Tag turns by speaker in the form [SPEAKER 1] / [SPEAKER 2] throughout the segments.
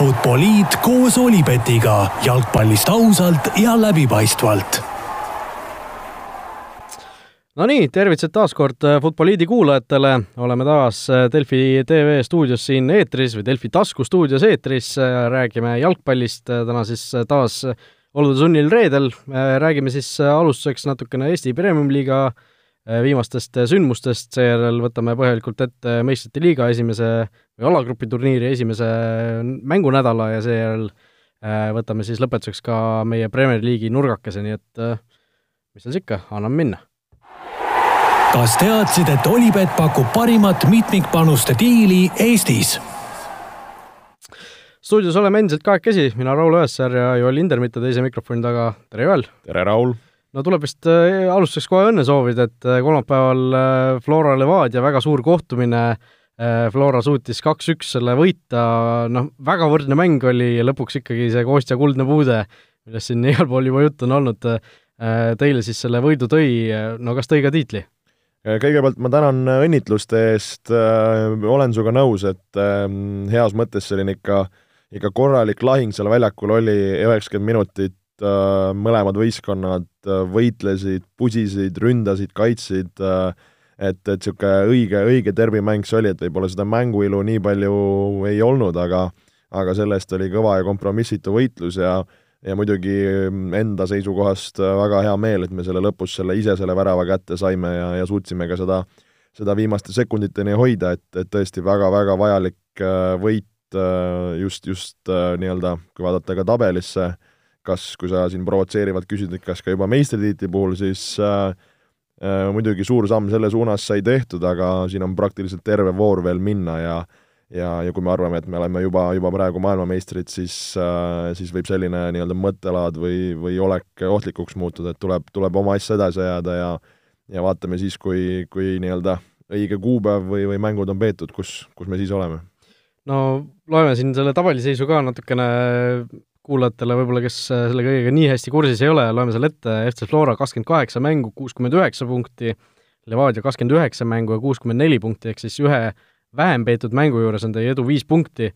[SPEAKER 1] Futboliit koos Olipetiga jalgpallist ausalt ja läbipaistvalt.
[SPEAKER 2] Nonii, tervitused taas kord Futboliidi kuulajatele, oleme taas Delfi tv stuudios siin eetris või Delfi taskustuudios eetris, räägime jalgpallist, täna siis taas olude sunnil reedel, räägime siis alustuseks natukene Eesti Premium-liiga viimastest sündmustest, seejärel võtame põhjalikult ette meistrite liiga esimese või alagrupi turniiri esimese mängunädala ja seejärel võtame siis lõpetuseks ka meie Premier League'i nurgakese, nii et mis seal siis ikka, anname minna
[SPEAKER 1] kas teadsid, et Olipet pakub parimat mitmikpanuste diili Eestis?
[SPEAKER 2] stuudios oleme endiselt kahekesi, mina Raul Õessar ja Joel Lindermitte teise mikrofoni taga, tere Joel!
[SPEAKER 3] tere, Raul!
[SPEAKER 2] No tuleb vist äh, alustuseks kohe õnne soovida, et äh, kolmapäeval äh, Flora Levadia väga suur kohtumine, Flora suutis kaks-üks selle võita, noh, väga võrdne mäng oli ja lõpuks ikkagi see Kostja kuldne puude, millest siin igal pool juba juttu on olnud, teile siis selle võidu tõi, no kas tõi ka tiitli?
[SPEAKER 3] kõigepealt ma tänan õnnitluste eest, olen sinuga nõus, et heas mõttes selline ikka, ikka korralik lahing seal väljakul oli, üheksakümmend minutit, mõlemad võistkonnad võitlesid, pusisid, ründasid, kaitsid, et, et niisugune õige, õige derbimäng see oli, et võib-olla seda mänguilu nii palju ei olnud, aga aga selle-eest oli kõva ja kompromissitu võitlus ja ja muidugi enda seisukohast väga hea meel, et me selle lõpus selle ise selle värava kätte saime ja, ja suutsime ka seda, seda viimaste sekunditeni hoida, et, et tõesti väga-väga vajalik võit just, just nii-öelda, kui vaadata ka tabelisse, kas, kui sa siin provotseerivalt küsid, et kas ka juba meistritiitli puhul, siis äh, äh, muidugi suur samm selle suunas sai tehtud, aga siin on praktiliselt terve voor veel minna ja ja, ja kui me arvame, et me oleme juba, juba praegu maailmameistrid, siis äh,, siis võib selline nii-öelda mõttelaad või, või olek ohtlikuks muutuda, et tuleb, tuleb oma asja edasi ajada ja ja vaatame siis, kui, kui nii-öelda õige kuupäev või, või mängud on peetud, kus, kus me siis oleme.
[SPEAKER 2] no loeme siin selle tabeliseisu ka natukene kuulajatele võib-olla, kes äh, selle kõigega nii hästi kursis ei ole, loeme selle ette, FC Flora kakskümmend kaheksa mängu, kuuskümmend üheksa punkti, Levadia kakskümmend üheksa mängu ja kuuskümmend neli punkti, ehk siis ühe vähem peetud mängu juures on teie edu viis punkti.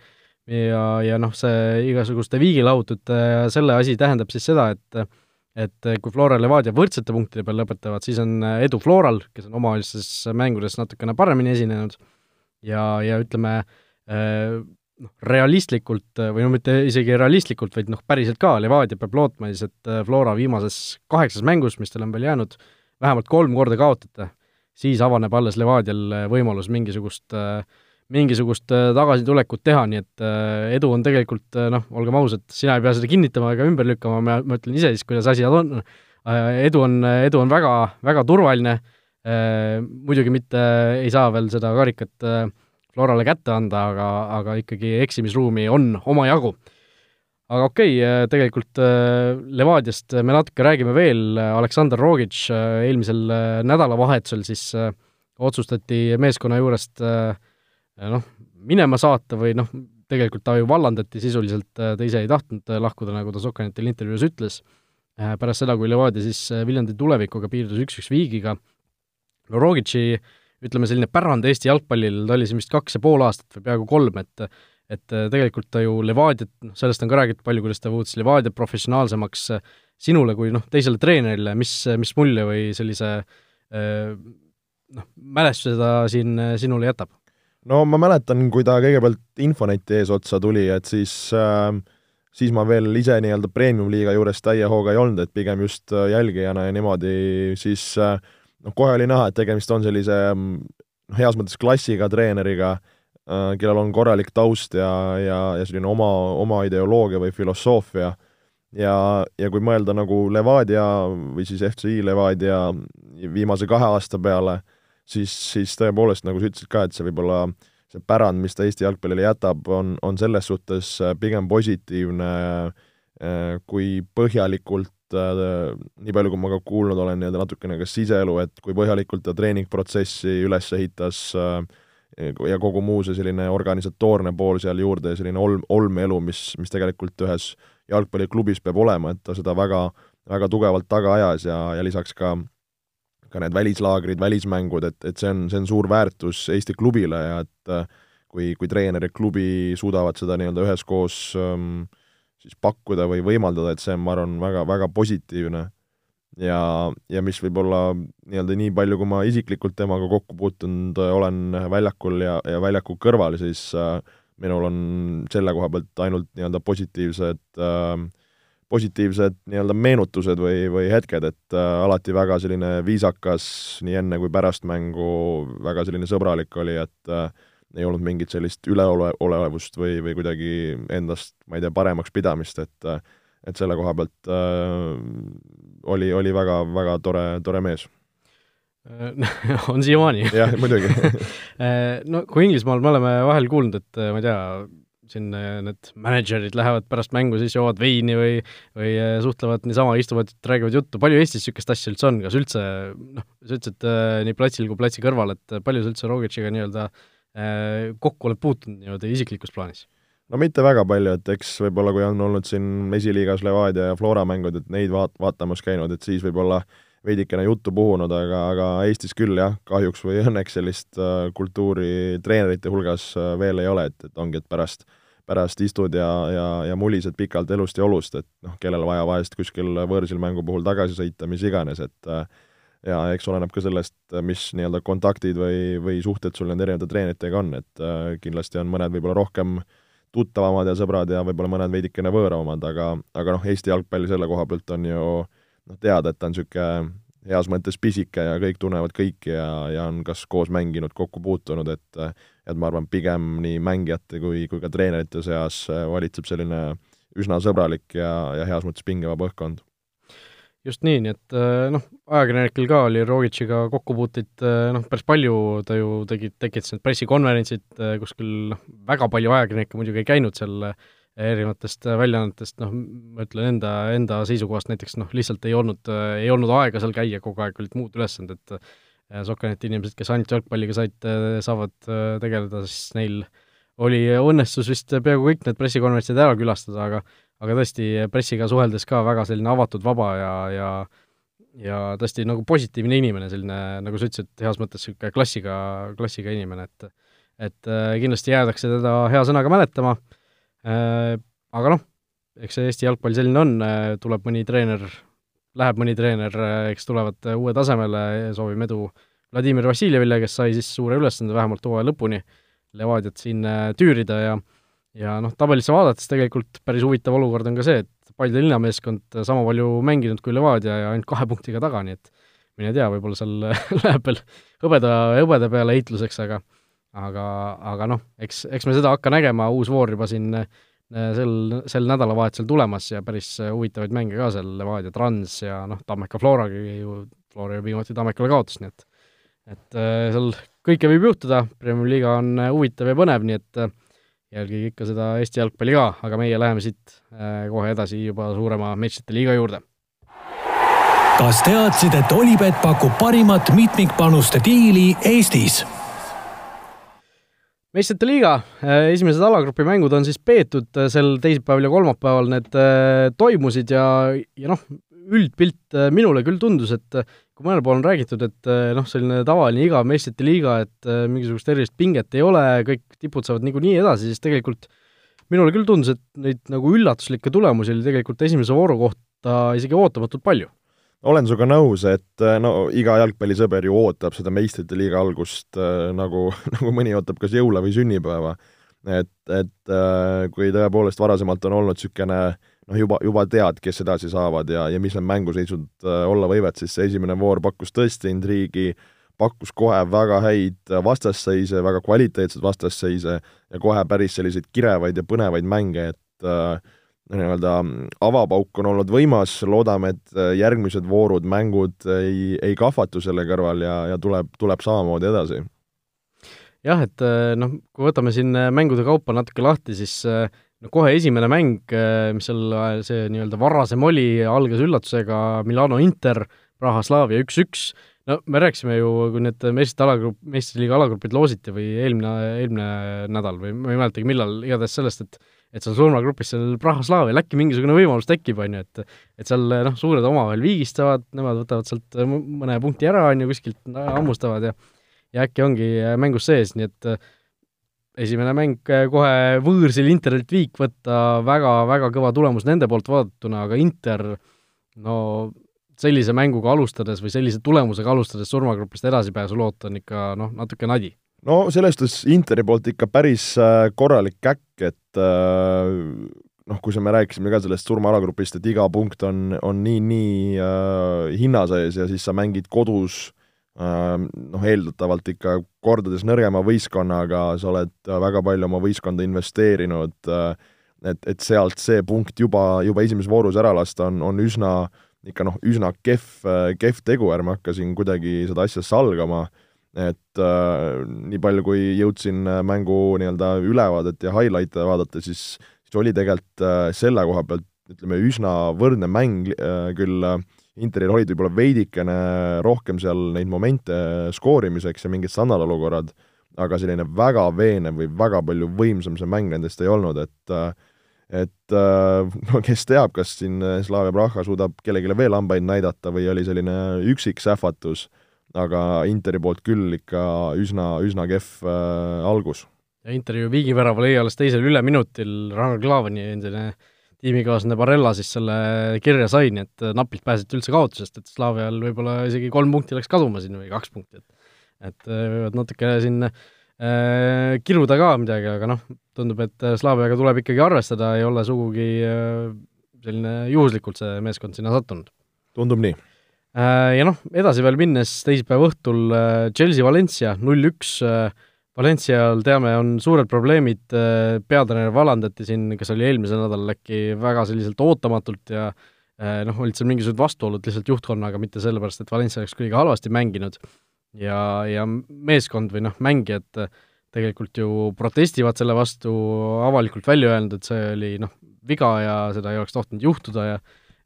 [SPEAKER 2] Ja, ja noh, see igasuguste viigilahutute ja selle asi tähendab siis seda, et et kui Flora ja Levadia võrdsete punktide peal lõpetavad, siis on edu Floral, kes on omavahelistes mängudes natukene paremini esinenud. Ja, ja ütleme, äh, noh, realistlikult või no mitte isegi realistlikult, vaid noh, päriselt ka, Levadia peab lootma siis, et äh, Flora viimases kaheksas mängus, mis tal on veel jäänud, vähemalt kolm korda kaotate, siis avaneb alles Levadial äh, võimalus mingisugust, äh, mingisugust tagasitulekut teha, nii et edu on tegelikult noh, olgem ausad, sina ei pea seda kinnitama ega ümber lükkama, ma, ma ütlen ise siis, kuidas asjad on, edu on, edu on väga, väga turvaline, muidugi mitte ei saa veel seda karikat äh, Florale kätte anda, aga, aga ikkagi eksimisruumi on omajagu. aga okei okay,, tegelikult äh, Levadiast me natuke räägime veel, Aleksandr Rogic äh, eelmisel äh, nädalavahetusel siis otsustati meeskonna juurest noh, minema saata või noh, tegelikult ta ju vallandati sisuliselt, ta ise ei tahtnud lahkuda, nagu ta Sokanetile intervjuus ütles, pärast seda, kui Levadia siis Viljandi tulevikuga piirdus üks-üks viigiga, no Rogic'i äh, ütleme, selline pärand Eesti jalgpallil, ta oli siin vist kaks ja pool aastat või peaaegu kolm, et et tegelikult ta ju Levadiat, noh, sellest on ka räägitud palju, kuidas ta muutis Levadia professionaalsemaks sinule kui noh, teisele treenerile, mis, mis mulje või sellise noh, mälestuse ta siin sinule jätab?
[SPEAKER 3] no ma mäletan, kui ta kõigepealt Infoneti eesotsa tuli, et siis äh, siis ma veel ise nii-öelda premium-liiga juures täie hooga ei olnud, et pigem just jälgijana ja niimoodi, siis äh, noh, kohe oli näha, et tegemist on sellise noh, heas mõttes klassiga treeneriga, äh, kellel on korralik taust ja, ja, ja selline oma, oma ideoloogia või filosoofia. Ja, ja kui mõelda nagu Levadia või siis FCI Levadia viimase kahe aasta peale, siis, siis tõepoolest, nagu sa ütlesid ka, et see võib-olla see pärand, mis ta Eesti jalgpallile jätab, on, on selles suhtes pigem positiivne, äh, kui põhjalikult Äh, nii palju, kui ma ka kuulnud olen nii-öelda natukene ka siseelu, et kui põhjalikult ta treeningprotsessi üles ehitas äh, ja kogu muu see selline organisatoorne pool seal juurde ja selline olm, olmeelu, mis, mis tegelikult ühes jalgpalliklubis peab olema, et ta seda väga, väga tugevalt taga ajas ja, ja lisaks ka ka need välislaagrid, välismängud, et, et see on, see on suur väärtus Eesti klubile ja et kui, kui treener ja klubi suudavad seda nii-öelda üheskoos ähm, siis pakkuda või võimaldada, et see on, ma arvan, väga, väga positiivne. ja, ja mis võib-olla nii-öelda nii palju, kui ma isiklikult temaga kokku puutunud olen väljakul ja, ja väljaku kõrval, siis äh, minul on selle koha pealt ainult nii-öelda positiivsed äh, positiivsed nii-öelda meenutused või, või hetked, et äh, alati väga selline viisakas nii enne kui pärast mängu, väga selline sõbralik oli, et äh, ei olnud mingit sellist üleolevust või, või kuidagi endast, ma ei tea, paremaks pidamist, et äh, et selle koha pealt äh, oli, oli väga, väga tore, tore mees.
[SPEAKER 2] On siiamaani.
[SPEAKER 3] Jah, muidugi.
[SPEAKER 2] Äh, no kui Inglismaal me oleme vahel kuulnud, et ma ei tea, siin äh, need mänedžerid lähevad pärast mängu, siis joovad veini või või äh, suhtlevad niisama, istuvad, räägivad juttu, palju Eestis niisugust asja üldse on, kas üldse noh, sa ütlesid äh, nii platsil kui platsi kõrval, et palju sa üldse Rogitšiga nii-öelda äh, kokku oled puutunud niimoodi isiklikus plaanis?
[SPEAKER 3] no mitte väga palju, et eks võib-olla kui on olnud siin esiliigas Levadia ja Flora mängud, et neid vaat-, vaatamas käinud, et siis võib-olla veidikene juttu puhunud, aga, aga Eestis küll jah, kahjuks või õnneks sellist äh, kultuuri treenerite hulgas äh, veel ei ole, et, et ongi, et pärast pärast istud ja, ja, ja mulised pikalt elust ja olust, et noh, kellel vaja vahest kuskil võõrsil mängu puhul tagasi sõita, mis iganes, et äh, ja eks oleneb ka sellest, mis nii-öelda kontaktid või, või suhted sul nende erinevate treeneritega on, et äh, kindlasti on mõned võib-olla rohkem tuttavamad ja sõbrad ja võib-olla mõned veidikene võõramad, aga, aga noh, Eesti jalgpalli selle koha pealt on ju noh, teada, et ta on niisugune heas mõttes pisike ja kõik tunnevad kõiki ja, ja on kas koos mänginud, kokku puutunud, et et ma arvan, pigem nii mängijate kui, kui ka treenerite seas valitseb selline üsna sõbralik ja, ja heas mõttes pingevaba õhkkond.
[SPEAKER 2] Just nii, nii et noh, ajakirjanikel ka oli Rogitšiga kokkupuuteid noh, päris palju, ta ju tegi, tekitas need pressikonverentsid, kus küll noh, väga palju ajakirjanikke muidugi ei käinud seal äh, erinevatest äh, väljaannetest, noh, ma ütlen enda, enda seisukohast näiteks noh, lihtsalt ei olnud, äh, ei olnud aega seal käia, kogu aeg olid muud ülesanded, äh, Sokaneti inimesed, kes ainult jalgpalliga said, saavad tegeleda, siis neil oli õnnestus vist peaaegu kõik need pressikonverentsid ära külastada, aga aga tõesti, pressiga suheldes ka väga selline avatud, vaba ja, ja ja tõesti nagu positiivne inimene, selline, nagu sa ütlesid, heas mõttes niisugune klassiga, klassiga inimene, et et kindlasti jäädakse teda hea sõnaga mäletama. Äh,, Äh, aga noh, eks see Eesti jalgpall selline on, äh, tuleb mõni treener, läheb mõni treener, äh, eks tulevad uue tasemele, soovime edu Vladimir Vassiljevile, kes sai siis suure ülesande vähemalt hooaja lõpuni Levadiat siin tüürida ja ja noh, tabelisse vaadates tegelikult päris huvitav olukord on ka see, et Paide linnameeskond sama palju mänginud kui Levadia ja ainult kahe punktiga taga, nii et mine tea, võib-olla seal läheb veel hõbeda, hõbeda peale heitluseks, aga aga, aga noh, eks, eks me seda hakka nägema, uus voor juba siin äh, sel, sel nädalavahetusel tulemas ja päris huvitavaid mänge ka seal, Levadia Trans ja noh, Tammeka Floragi ju, Flora ju viimati Tammekale kaotas, nii et et äh, seal kõike võib juhtuda, Premiumi liiga on huvitav ja põnev, nii et jälgige ikka seda Eesti jalgpalli ka, aga meie läheme siit kohe edasi juba suurema meistrite liiga juurde.
[SPEAKER 1] kas teadsid, et Olipet pakub parimat mitmikpanuste diili Eestis?
[SPEAKER 2] meistrite liiga äh, esimesed alagrupi mängud on siis peetud äh, sel teisipäeval ja kolmapäeval, need äh, toimusid ja, ja noh, üldpilt minule küll tundus, et kui mõnel pool on räägitud, et noh, selline tavaline igav meistrite liiga, et mingisugust erilist pinget ei ole, kõik tipud saavad niikuinii edasi, siis tegelikult minule küll tundus, et neid nagu üllatuslikke tulemusi oli tegelikult esimese vooru kohta isegi ootamatult palju
[SPEAKER 3] olen sinuga nõus, et äh, no iga jalgpallisõber ju ootab seda meistrite liiga algust äh, nagu, nagu mõni ootab kas jõule või sünnipäeva. et, et äh, kui tõepoolest varasemalt on olnud niisugune noh, juba, juba tead, kes edasi saavad ja, ja mis need mänguseisud äh, olla võivad, siis see esimene voor pakkus tõesti intriigi, pakkus kohe väga häid vastasseise, väga kvaliteetseid vastasseise ja kohe päris selliseid kirevaid ja põnevaid mänge, et äh, nii-öelda avapauk on olnud võimas, loodame, et äh, järgmised voorud, mängud ei, ei kahvatu selle kõrval ja, ja tuleb, tuleb samamoodi edasi.
[SPEAKER 2] jah, et äh, noh, kui võtame siin äh, mängude kaupa natuke lahti, siis no kohe esimene mäng, mis seal see nii-öelda varasem oli, algas üllatusega Milano Inter, Praha Slavia üks-üks, no me rääkisime ju, kui need meistrite alagrupp, meistriliiga alagrupid loositi või eelmine, eelmine nädal või ma ei mäletagi, millal, igatahes sellest, et et seal surmagrupis seal Praha-Slaavial äkki mingisugune võimalus tekib, on ju, et et seal noh, suured omavahel viigistavad, nemad võtavad sealt mõne punkti ära, on ju, kuskilt hammustavad ja ja äkki ongi mängus sees, nii et esimene mäng kohe võõrsil Interilt viik võtta väga,, väga-väga kõva tulemus nende poolt vaadatuna, aga Inter no sellise mänguga alustades või sellise tulemusega alustades surmagrupist edasipääsu loota on ikka noh, natuke nadi.
[SPEAKER 3] no selles suhtes Interi poolt ikka päris äh, korralik käkk, et äh, noh, kui me rääkisime ka sellest surmaalagrupist, et iga punkt on, on nii-nii äh, hinna sees ja siis sa mängid kodus äh, noh, eeldatavalt ikka kordades nõrgema võistkonnaga, sa oled väga palju oma võistkonda investeerinud äh,, et, et sealt see punkt juba, juba esimeses voorus ära lasta on, on üsna äh, ikka noh, üsna kehv, kehv tegu, ärme hakka siin kuidagi seda asja salgama, et äh, nii palju, kui jõudsin mängu nii-öelda ülevaadet ja highlight'e vaadata, siis, siis oli tegelikult äh, selle koha pealt ütleme, üsna võrdne mäng äh,, küll äh, Interil olid võib-olla veidikene rohkem seal neid momente skoorimiseks ja mingid standardolukorrad, aga selline väga veenev või väga palju võimsam see mäng nendest ei olnud, et äh, et äh, no kes teab, kas siin äh, Slavia Praha suudab kellelegi veel hambaid näidata või oli selline üksik sähvatus, aga Interi poolt küll ikka üsna, üsna kehv äh, algus.
[SPEAKER 2] ja Inter ju viigivärava lõi alles teisel üleminutil, Ragnar Klavani endine tiimikaaslane Barella siis selle kirja sai, nii et napilt pääseti üldse kaotusest, et Slavial võib-olla isegi kolm punkti läks kaduma siin või kaks punkti, et et võivad natuke siin äh, Äh, kiruda ka midagi, aga noh, tundub, et äh, Slaaviaga tuleb ikkagi arvestada, ei ole sugugi äh, selline juhuslikult see meeskond sinna sattunud.
[SPEAKER 3] tundub nii.
[SPEAKER 2] Ja noh, edasi veel minnes teisipäeva õhtul Chelsea-Valencia null-üks, Valencial teame, on suured probleemid, peatreener vallandati siin, kes oli eelmisel nädalal äkki väga selliselt ootamatult ja noh, olid seal mingisugused vastuolud lihtsalt juhtkonnaga, mitte sellepärast, et Valencia oleks kõige halvasti mänginud ja, ja meeskond või noh, mängijad tegelikult ju protestivad selle vastu, avalikult välja öelnud, et see oli noh, viga ja seda ei oleks tohtinud juhtuda ja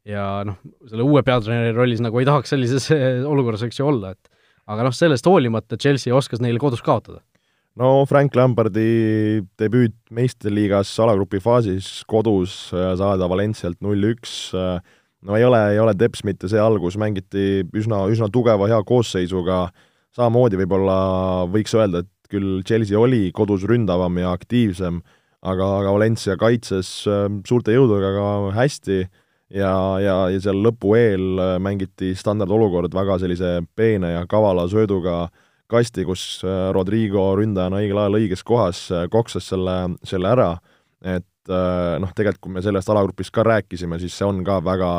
[SPEAKER 2] ja noh, selle uue peatreeneri rollis nagu ei tahaks sellises olukorras, eks ju, olla, et aga noh, sellest hoolimata Chelsea oskas neile kodus kaotada.
[SPEAKER 3] No Frank Lambardi debüüt meistriliigas alagrupi faasis kodus saada Valencialt null-üks, no ei ole, ei ole teps mitte see algus, mängiti üsna, üsna tugeva hea koosseisuga. Äh, samamoodi võib-olla võiks öelda, et küll Chelsea oli kodus ründavam ja aktiivsem, aga, aga Valencia kaitses ähm, suurte jõududega ka hästi ja, ja, ja seal lõpu eel äh, mängiti standardolukord väga sellise peene ja kavala sööduga kasti, kus äh, Rodrigo ründajana õigel ajal õiges kohas äh, koksas selle, selle ära, et noh, tegelikult kui me sellest alagrupist ka rääkisime, siis see on ka väga,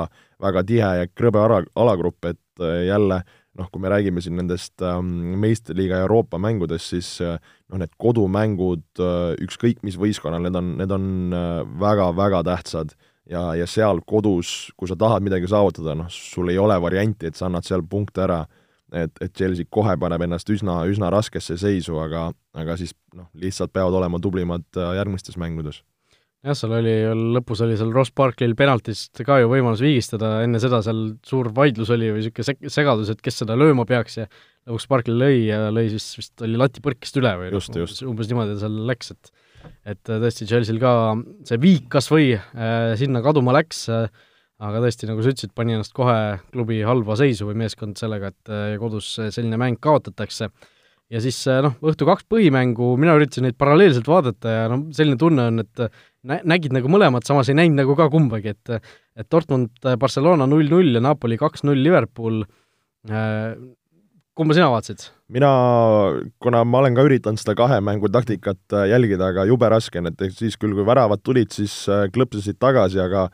[SPEAKER 3] väga tihe ja krõbe ala, alagrupp, et jälle äh, noh, kui me räägime siin nendest ähm, meistriliiga Euroopa mängudest, siis äh, noh, need kodumängud äh, ükskõik mis võistkonnal, need on, need on väga-väga äh, tähtsad. Ja, ja seal kodus, kui sa tahad midagi saavutada, noh, sul ei ole varianti, et sa annad seal punkte ära, et, et Chelsea kohe paneb ennast üsna, üsna raskesse seisu, aga, aga siis noh, lihtsalt peavad olema tublimad äh, järgmistes mängudes
[SPEAKER 2] jah, seal oli, lõpus oli seal Ross Barkley'l penaltist ka ju võimalus viigistada, enne seda seal suur vaidlus oli või niisugune seg-, segadus, et kes seda lööma peaks ja lõpuks Barkley lõi ja lõi siis vist oli lati põrkest üle või
[SPEAKER 3] just, just.
[SPEAKER 2] umbes niimoodi seal läks, et et tõesti, Chelsea'l ka see viik kas või äh, sinna kaduma läks äh,, aga tõesti, nagu sa ütlesid, pani ennast kohe klubi halba seisu või meeskond sellega, et äh, kodus selline mäng kaotatakse ja siis äh, noh, õhtu kaks põhimängu, mina üritasin neid paralleelselt vaadata ja noh, selline tunne on, et nä-, nägid nagu mõlemat, samas ei näinud nagu ka kumbagi, et et Dortmund, äh, Barcelona null-null ja Napoli kaks-null Liverpool äh,, kumba sina vaatasid?
[SPEAKER 3] mina, kuna ma olen ka üritanud seda kahe mängu taktikat äh, jälgida, aga jube raske on, et siis küll, kui väravad tulid, siis äh, klõpsasid tagasi, aga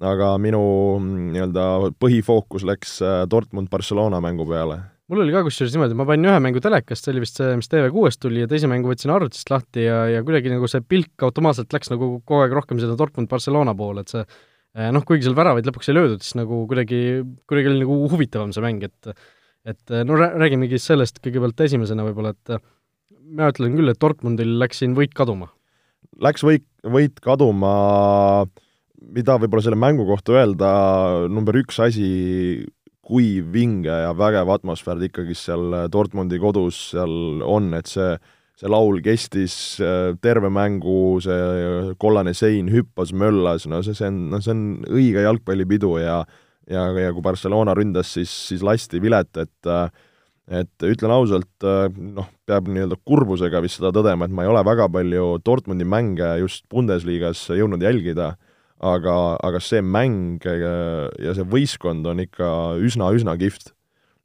[SPEAKER 3] aga minu mm, nii-öelda põhifookus läks Dortmund-Barcelona mängu peale
[SPEAKER 2] mul oli ka kusjuures niimoodi, ma panin ühe mängu telekast, see oli vist see, mis TV6-st tuli, ja teise mängu võtsin arvutist lahti ja, ja kuidagi nagu see pilk automaatselt läks nagu kogu aeg rohkem seda Dortmund-Barcelona poole, et see eh, noh, kuigi seal väravaid lõpuks ei löödud, siis nagu kuidagi, kuidagi oli nagu huvitavam see mäng, et et no räägimegi sellest kõigepealt esimesena võib-olla, et mina ütlen küll, et Dortmundil läks siin võit kaduma.
[SPEAKER 3] Läks võit, võit kaduma, mida võib-olla selle mängu kohta öelda, number üks asi, kui vinge ja vägev atmosfäär ikkagi seal äh, Dortmundi kodus seal on, et see, see laul kestis äh, terve mängu, see äh, kollane sein hüppas, möllas, no see, see on, no see on õige jalgpallipidu ja ja, ja kui Barcelona ründas, siis, siis lasti vilet, et et ütlen ausalt, noh, peab nii-öelda kurbusega vist seda tõdema, et ma ei ole väga palju Dortmundi mänge just Bundesliga-s jõudnud jälgida, aga, aga see mäng ja see võistkond on ikka üsna-üsna kihvt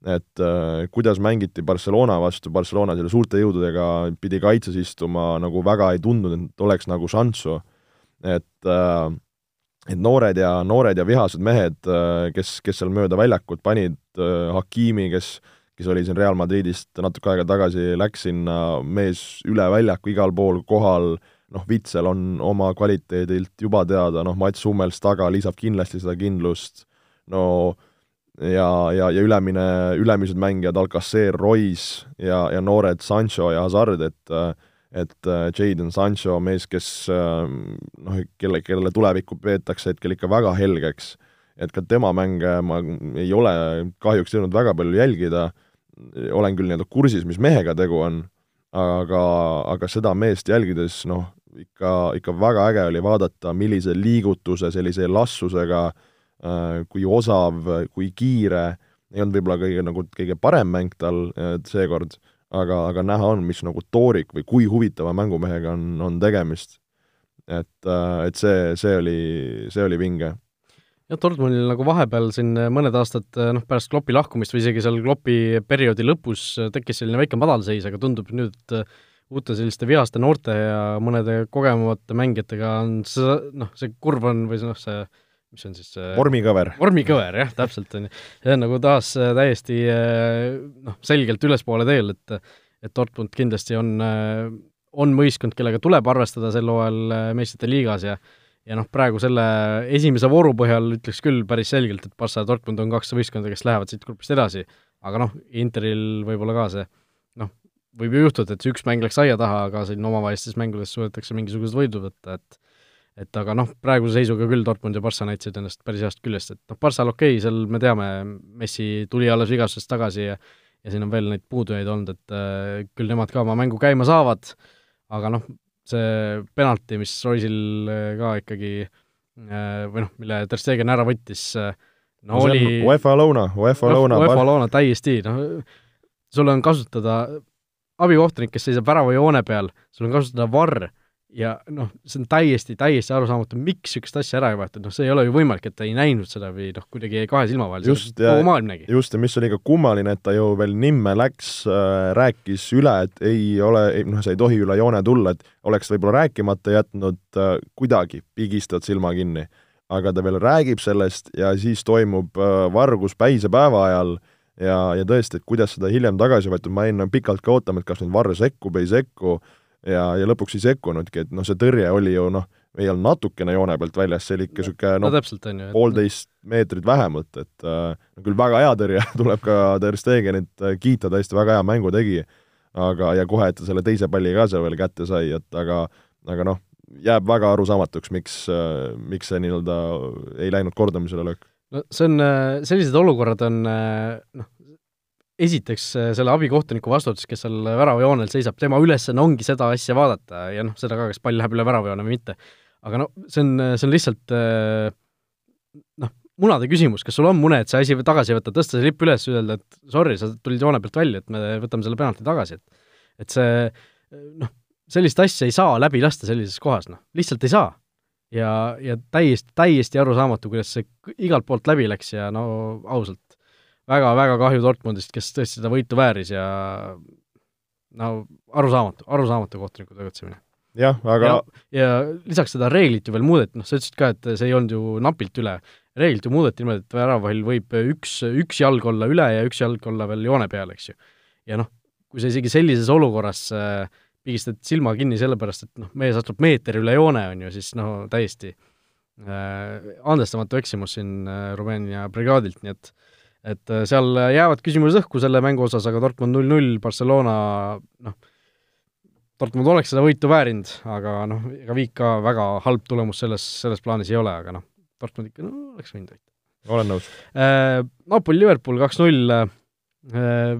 [SPEAKER 3] et äh, kuidas mängiti Barcelona vastu, Barcelona selle suurte jõududega pidi kaitses istuma, nagu väga ei tundnud, et oleks nagu šanssu. et äh, et noored ja, noored ja vihased mehed, äh, kes, kes seal mööda väljakut panid äh,, Hakimi, kes kes oli siin Real Madridist natuke aega tagasi, läks sinna, mees üle väljaku igal pool kohal, noh, Vitsel on oma kvaliteedilt juba teada, noh, Mats Hummels taga lisab kindlasti seda kindlust, no ja, ja, ja ülemine, ülemised mängijad, Alcacer, Royce ja, ja noored Sancho ja Hazard, et et äh, Jadon Sancho, mees, kes äh, noh, kelle, kellele tulevikku peetakse hetkel ikka väga helgeks, et ka tema mänge ma ei ole kahjuks jõudnud väga palju jälgida, olen küll nii-öelda kursis, mis mehega tegu on, aga, aga seda meest jälgides noh, ikka, ikka väga äge oli vaadata, millise liigutuse, sellise elastsusega äh, Äh, kui osav, kui kiire, ei olnud võib-olla kõige nagu kõige parem mäng tal äh, seekord, aga, aga näha on, mis nagu toorik või kui huvitava mängumehega on, on tegemist. et, äh, et see, see oli, see oli vinge.
[SPEAKER 2] jah, Dortmundil nagu vahepeal siin mõned aastad noh, pärast Kloppi lahkumist või isegi seal Kloppi perioodi lõpus tekkis selline väike madalseis, aga tundub nüüd, et uute selliste vihaste noorte ja mõnede kogenumate mängijatega on see, noh, see kurv on või noh, see mis on siis
[SPEAKER 3] vormikõver.
[SPEAKER 2] vormikõver, jah, täpselt, on ju. see on nagu taas äh, täiesti äh, noh, selgelt ülespoole teel, et et Dortmund kindlasti on, äh, on võistkond, kellega tuleb arvestada sel hooajal meistrite liigas ja ja noh, praegu selle esimese vooru põhjal ütleks küll päris selgelt, et Barca ja Dortmund on kaks võistkonda, kes lähevad siit grupist edasi, aga noh, Interil võib-olla ka see võib ju juhtuda, et see üks mäng läks aia taha, aga siin omavahelistes mängudes suudetakse mingisugused võidud võtta, et et aga noh, praeguse seisuga küll Dortmund ja Barca näitasid ennast päris heast küljest, et noh, Barçal okei okay,, seal me teame, Messi tuli alles vigastusest tagasi ja ja siin on veel neid puudujaid olnud, et äh, küll nemad ka oma mängu käima saavad, aga noh, see penalti, mis Roisil äh, ka ikkagi äh, või noh, mille Ter Stegen ära võttis äh,,
[SPEAKER 3] no, no oli UEFA lõuna, UEFA
[SPEAKER 2] noh,
[SPEAKER 3] lõuna.
[SPEAKER 2] UEFA lõuna täiesti, noh, sul on kasutada abikohtunik, kes seisab väravajoone peal, sul on kasutada varr ja noh, see on täiesti, täiesti arusaamatu, miks niisugust asja ära ei võetud, noh, see ei ole ju võimalik, et ta ei näinud seda või noh, kuidagi jäi kahe silma vahele, kogu maailm nägi.
[SPEAKER 3] just, ja mis oli ka kummaline, et ta ju veel nimme läks äh,, rääkis üle, et ei ole, noh, sa ei tohi üle joone tulla, et oleks võib-olla rääkimata jätnud äh,, kuidagi pigistad silma kinni. aga ta veel räägib sellest ja siis toimub äh, vargus päisepäeva ajal ja, ja tõesti, et kuidas seda hiljem tagasi võetud, ma jäin pikalt ka ootama, et kas nüüd Varr sekkub, ei sekku ja, ja lõpuks ei sekkunudki, et noh, see tõrje oli ju noh, ei olnud natukene joone pealt väljas, see oli ikka niisugune noh
[SPEAKER 2] no,
[SPEAKER 3] poolteist meetrit vähemalt, et äh, küll väga hea tõrje tuleb ka Ter Stegenit äh, kiita, tõesti väga hea mängu tegi, aga, ja kohe, et ta selle teise palli ka seal veel kätte sai, et aga aga noh, jääb väga arusaamatuks, miks, äh, miks see nii-öelda ei läinud kordamisele löök.
[SPEAKER 2] No see on, sellised olukorrad on noh, esiteks äh, selle abikohtuniku vastutus, kes seal väravajoonel seisab, tema ülesanne ongi seda asja vaadata ja noh, seda ka, kas pall läheb üle väravajoone või mitte. aga no see on, see on lihtsalt äh, noh, munade küsimus, kas sul on mune, et see asi tagasi võtta, tõsta see lipp üles, öelda, et sorry, sa tulid joone pealt välja, et me võtame selle penalti tagasi, et et see noh, sellist asja ei saa läbi lasta sellises kohas, noh, lihtsalt ei saa. Ja, ja täiesti, täiesti arusaamatu, kuidas see igalt poolt läbi läks ja no ausalt, väga-väga kahju Dortmundist, kes tõesti seda võitu vääris ja no arusaamatu, arusaamatu kohtuniku tegutsemine.
[SPEAKER 3] jah, aga ja,
[SPEAKER 2] ja lisaks seda reeglit ju veel muudeti, noh, sa ütlesid ka, et see ei olnud ju napilt üle, reeglit ju muudeti niimoodi, et väravahil võib üks, üks jalg olla üle ja üks jalg olla veel joone peal, eks ju. ja noh, kui sa isegi sellises olukorras äh, pigistad silma kinni sellepärast, et noh, mees astub meeter üle joone, on ju, siis no täiesti äh, andestamatu eksimus siin äh, Rumeenia brigaadilt, nii et et äh, seal jäävad küsimused õhku selle mängu osas, aga Dortmund null-null, Barcelona noh, Dortmund oleks seda võitu väärinud, aga noh, ega Viik ka väga halb tulemus selles, selles plaanis ei ole, aga noh, Dortmund ikka no oleks võinud võita.
[SPEAKER 3] olen nõus
[SPEAKER 2] äh,. Napoli-Liverpool kaks-null äh,,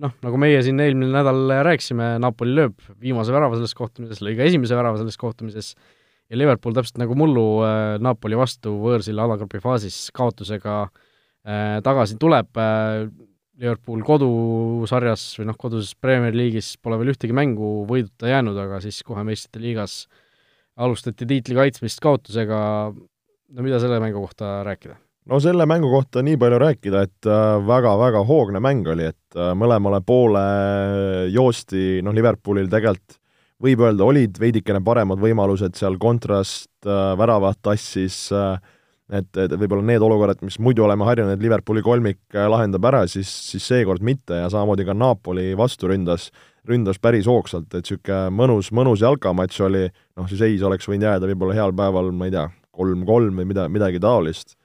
[SPEAKER 2] noh, nagu meie siin eelmine nädal rääkisime, Napoli lööb viimase värava selles kohtumises, lõi ka esimese värava selles kohtumises ja Liverpool täpselt nagu mullu äh, Napoli vastu võõrsil alagrupi faasis kaotusega äh, tagasi tuleb, äh, Liverpool kodusarjas või noh, koduses Premier League'is pole veel ühtegi mängu võiduta jäänud, aga siis kohe meistrite liigas alustati tiitli kaitsmist kaotusega, no mida selle mängu kohta rääkida?
[SPEAKER 3] No selle mängu kohta nii palju rääkida, et väga-väga hoogne mäng oli, et mõlemale poole joosti, noh, Liverpoolil tegelikult võib öelda, olid veidikene paremad võimalused seal kontrast äh,, väravat tassis äh,, et, et võib-olla need olukorrad, mis muidu oleme harjunud, et Liverpooli kolmik äh, lahendab ära, siis, siis seekord mitte ja samamoodi ka Napoli vastu ründas, ründas päris hoogsalt, et niisugune mõnus, mõnus jalkamatš oli, noh, see seis oleks võinud jääda võib-olla heal päeval, ma ei tea, kolm-kolm või mida, midagi taolist.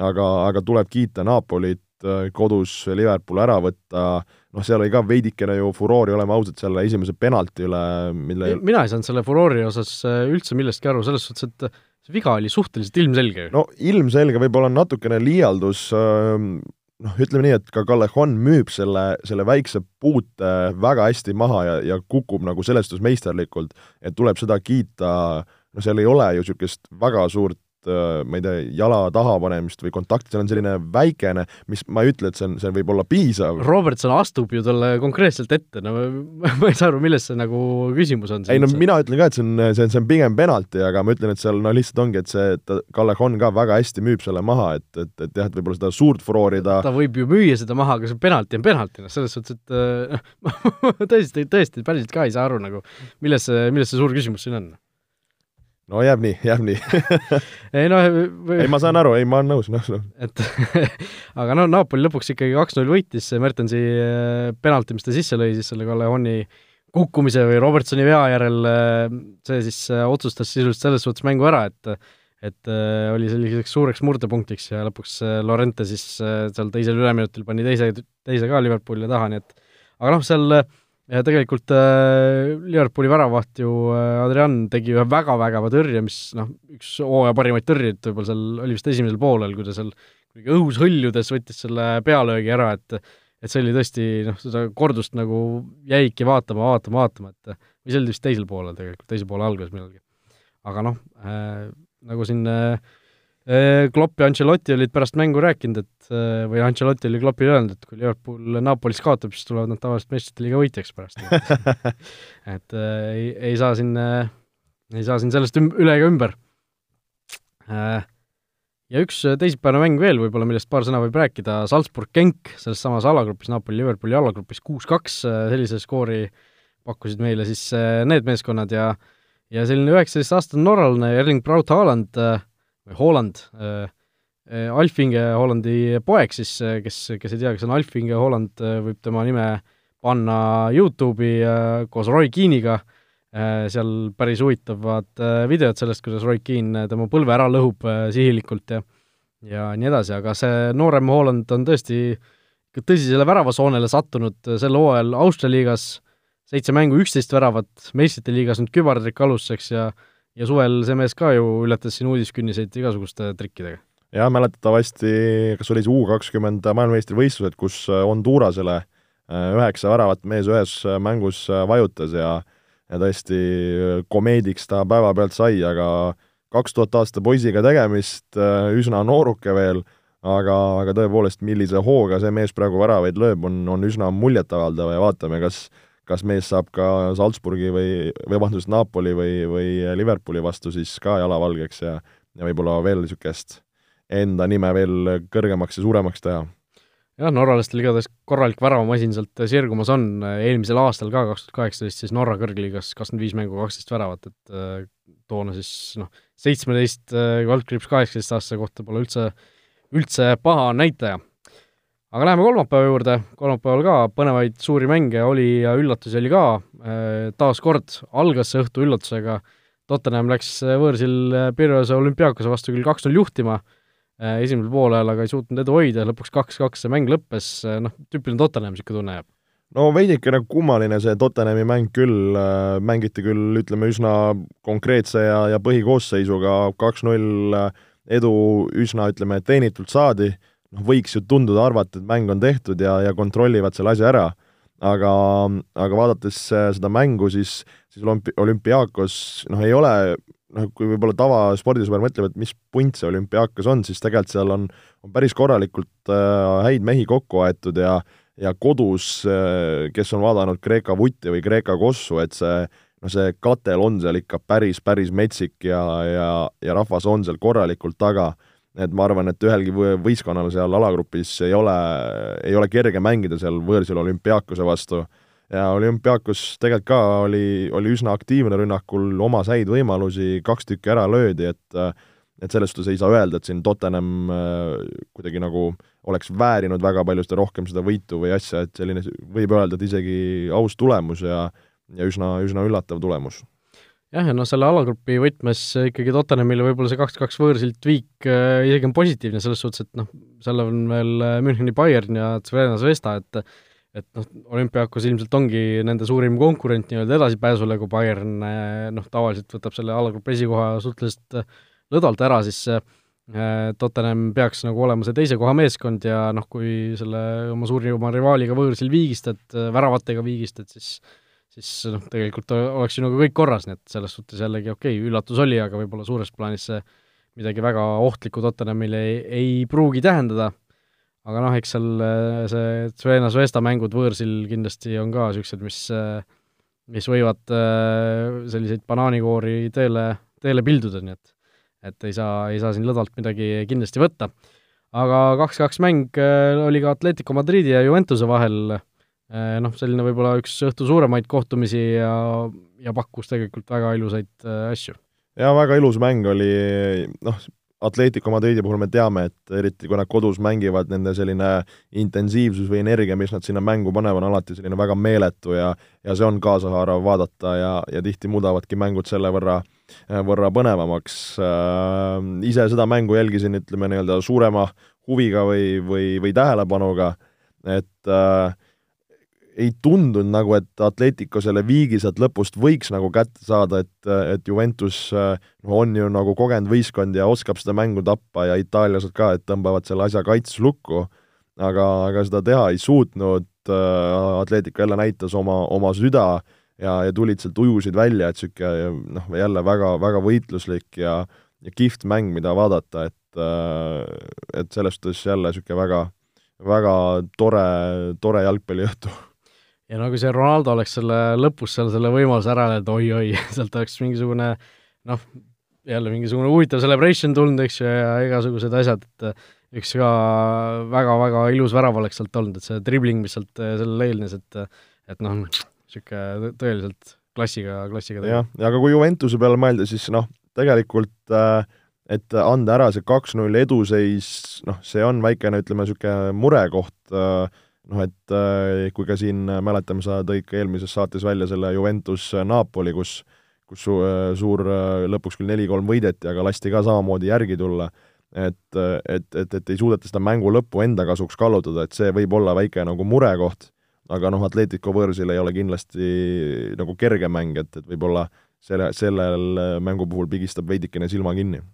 [SPEAKER 3] Aga, aga tuleb kiita Napolit, äh, kodus Liverpool ära võtta, noh, seal oli ka veidikene ju furoori, oleme ausad, selle esimese penalti üle, mille
[SPEAKER 2] mina ei saanud selle furoori osas äh, üldse millestki aru, selles suhtes, et äh, see viga oli suhteliselt ilmselge.
[SPEAKER 3] no ilmselge, võib-olla natukene liialdus, ähm, noh, ütleme nii, et ka Callejon müüb selle, selle väikse puute väga hästi maha ja, ja kukub nagu selles suhtes meisterlikult, et tuleb seda kiita, no seal ei ole ju niisugust väga suurt ma ei tea, jala taha panemist või kontakti, seal on selline väikene, mis, ma ei ütle, et see on, see võib olla piisav.
[SPEAKER 2] Robertson astub ju talle konkreetselt ette, no ma ei saa aru, milles see nagu küsimus on.
[SPEAKER 3] ei no mina ütlen ka, et see on, see on, see on pigem penalti, aga ma ütlen, et seal no lihtsalt ongi, et see, et Callejon ka väga hästi müüb selle maha, et, et, et jah, et võib-olla seda suurt furoori ta
[SPEAKER 2] ta võib ju müüa seda maha, aga see penalti on penalti, noh, selles suhtes, et noh tõesti, tõesti päriselt ka ei saa aru nagu, milles see, milles see suur küsimus siin on
[SPEAKER 3] no jääb nii, jääb nii
[SPEAKER 2] ei noh
[SPEAKER 3] või... ei, ma saan aru, ei, ma olen nõus, nõus, nõus.
[SPEAKER 2] et aga no Napoli lõpuks ikkagi kaks-null võitis, Mertensi äh, penalti, mis ta sisse lõi siis selle Kalehoni kukkumise või Robertsoni vea järel, äh, see siis otsustas sisuliselt selles suhtes mängu ära, et et oli selliseks suureks murdepunktiks ja lõpuks Lorente siis seal teisel üleminutil pani teise, teise ka Liverpooli taha, nii et aga noh, seal ja tegelikult äh, Liverpooli väravaht ju äh, Adrian tegi ühe väga-vägeva tõrje, mis noh, üks hooaja parimaid tõrjeid võib-olla seal oli vist esimesel poolel, kui ta seal kuidagi õhus hõljudes võttis selle pealöögi ära, et et see oli tõesti noh, seda kordust nagu jäigi vaatama, vaatama, vaatama, et või see oli vist teisel poolel tegelikult, teise poole alguses millalgi. aga noh äh,, nagu siin Äh, Klopp ja Ancelotti olid pärast mängu rääkinud, et äh, või Ancelotti oli Kloppile öelnud, et kui Liverpool Napolis kaotab, siis tulevad nad tavaliselt meistrite liiga võitjaks pärast et äh, ei, ei saa siin, ei saa siin sellest üm-, üle ega ümber. Ja üks teisipäevane mäng veel võib-olla, millest paar sõna võib rääkida, Salzburg-Genk, selles samas alagrupis, Napoli-Liverpooli alagrupis kuus-kaks, sellise skoori pakkusid meile siis need meeskonnad ja ja selline üheksateistaastane norralane Erling Braut Haaland äh, või Holland äh,, äh Alfinge Hollandi poeg siis, äh, kes, kes ei tea, kes on Alfinge Holland, võib tema nime panna YouTube'i koos Roy Keane'iga, seal päris huvitavad videod sellest, kuidas Roy Keane tema põlve ära lõhub sihilikult ja ja nii edasi, aga see noorem Holland on tõesti tõsisele väravasoonele sattunud sel hooajal Austria liigas, seitse mängu, üksteist väravat, meistrite liigas nüüd kübartrikk alustuseks ja ja suvel see mees ka ju ületas siin uudiskünniseid igasuguste trikkidega.
[SPEAKER 3] jah, mäletatavasti, kas oli see U kakskümmend maailmameistrivõistlused, kus äh, Hondurasele äh, üheksa väravat mees ühes äh, mängus vajutas ja ja tõesti komeediks ta päevapealt sai, aga kaks tuhat aasta poisiga tegemist, üsna nooruke veel, aga, aga tõepoolest, millise hooga see mees praegu väravaid lööb, on, on üsna muljetavaldav ja vaatame, kas kas mees saab ka Salzburgi või, või vabandust, Napoli või, või Liverpooli vastu siis ka jalavalgeks ja ja võib-olla veel niisugust enda nime veel kõrgemaks ja suuremaks teha.
[SPEAKER 2] jah, norralastel igatahes korralik väravamasin sealt sirgumas on, eelmisel aastal ka, kaks tuhat kaheksateist, siis Norra kõrgliigas kakskümmend viis mängu, kaksteist väravat, et äh, toona siis noh, seitsmeteist äh, kaldkriips kaheksateist aastase kohta pole üldse, üldse paha näitaja aga läheme kolmapäeva juurde, kolmapäeval ka põnevaid suuri mänge oli ja üllatusi oli ka, äh, taas kord algas see õhtu üllatusega, Tottenham läks äh, võõrsil äh, Pirjose olümpiaakose vastu küll kaks-null juhtima, esimesel poolel aga ei suutnud edu hoida, lõpuks kaks-kaks see mäng lõppes, noh, tüüpiline Tottenham, niisugune tunne jääb.
[SPEAKER 3] No veidikene kummaline see Tottenhami mäng küll, mängiti küll ütleme üsna konkreetse ja, ja põhikoosseisuga, kaks-null edu üsna, ütleme, teenitult saadi noh, võiks ju tunduda, arvata, et mäng on tehtud ja, ja kontrollivad selle asja ära, aga, aga vaadates äh, seda mängu, siis, siis olümpi-, olümpiaakos noh, ei ole noh, kui võib-olla tavaspordisõber mõtleb, et mis punt see olümpiaakas on, siis tegelikult seal on, on päris korralikult äh, häid mehi kokku aetud ja ja kodus, kes on vaadanud Kreeka vutti või Kreeka kossu, et see noh, see katel on seal ikka päris, päris metsik ja, ja, ja rahvas on seal korralikult taga et ma arvan, et ühelgi võistkonnal seal alagrupis ei ole, ei ole kerge mängida seal võõrsil olümpiaakuse vastu. Ja olümpiaakus tegelikult ka oli, oli üsna aktiivne rünnakul, omas häid võimalusi, kaks tükki ära löödi, et et selles suhtes ei saa öelda, et siin Tottenham äh, kuidagi nagu oleks väärinud väga palju seda rohkem seda võitu või asja, et selline, võib öelda, et isegi aus tulemus ja ja üsna, üsna üllatav tulemus
[SPEAKER 2] jah, ja noh, selle alagrupi võtmes ikkagi Tottenhamile võib-olla see kaks-kaks võõrsilt viik äh, isegi on positiivne selles suhtes, et noh, seal on veel äh, Müncheni Bayern ja Zvezda Zvezda, et et noh, olümpiaakos ilmselt ongi nende suurim konkurent nii-öelda edasipääsule, kui Bayern äh, noh, tavaliselt võtab selle alagrupi esikoha suhteliselt lõdvalt ära, siis Tottenham peaks nagu olema see teise koha meeskond ja noh, kui selle oma suurima rivaaliga võõrsil viigistad, väravatega viigistad, siis siis noh, tegelikult oleks nagu kõik korras, nii et selles suhtes jällegi okei okay,, üllatus oli, aga võib-olla suures plaanis see midagi väga ohtlikku Tottenhamile ei, ei pruugi tähendada, aga noh, eks seal äh, see Zvena Zvezda mängud võõrsil kindlasti on ka niisugused, mis mis võivad äh, selliseid banaanikoori teele, teele pilduda, nii et et ei saa, ei saa siin lõdvalt midagi kindlasti võtta. aga kaks-kaks mäng äh, oli ka Atletico Madridi ja Juventuse vahel, Äh, noh, selline võib-olla üks õhtu suuremaid kohtumisi ja, ja pakkus tegelikult väga ilusaid äh, asju.
[SPEAKER 3] jaa, väga ilus mäng oli, noh, Atletico Madridi puhul me teame, et eriti kui nad kodus mängivad, nende selline intensiivsus või energia, mis nad sinna mängu panevad, on alati selline väga meeletu ja ja see on kaasahaarav vaadata ja, ja tihti muudavadki mängud selle võrra, võrra põnevamaks äh,. Ise seda mängu jälgisin, ütleme nii-öelda suurema huviga või, või, või tähelepanuga, et äh, ei tundunud nagu, et Atletico selle viigi sealt lõpust võiks nagu kätte saada, et, et Juventus noh, on ju nagu kogenud võistkond ja oskab seda mängu tappa ja itaallased ka, et tõmbavad selle asja kaitses lukku, aga, aga seda teha ei suutnud, Atletico jälle näitas oma, oma süda ja, ja tulid sealt ujusid välja, et niisugune noh, jälle väga, väga võitluslik ja, ja kihvt mäng, mida vaadata, et et selles suhtes jälle niisugune väga, väga tore, tore jalgpalliõhtu
[SPEAKER 2] ja no kui see Ronaldo oleks selle lõpus seal selle võimaluse ära löönud, oi-oi, sealt oleks mingisugune noh, jälle mingisugune huvitav celebration tulnud, eks ju, ja igasugused asjad, et üks ka väga-väga ilus värav oleks sealt olnud, et see dribling, mis sealt sellele eelnes, et et noh, niisugune tõeliselt klassiga, klassiga
[SPEAKER 3] tegu. jah, ja aga kui Juventuse peale mõelda, siis noh, tegelikult äh, et anda ära see kaks-null eduseis, noh, see on väikene, ütleme, niisugune murekoht äh, noh, et äh, kui ka siin äh, mäletame, sa tõid ka eelmises saates välja selle Juventus äh, Napoli, kus kus su, suur, lõpuks küll neli-kolm võideti, aga lasti ka samamoodi järgi tulla, et, et, et, et ei suudeta seda mängu lõppu enda kasuks kallutada, et see võib olla väike nagu murekoht, aga noh, Atletico võõrsil ei ole kindlasti nagu kerge mäng, et, et võib-olla selle, sellel mängu puhul pigistab veidikene silma kinni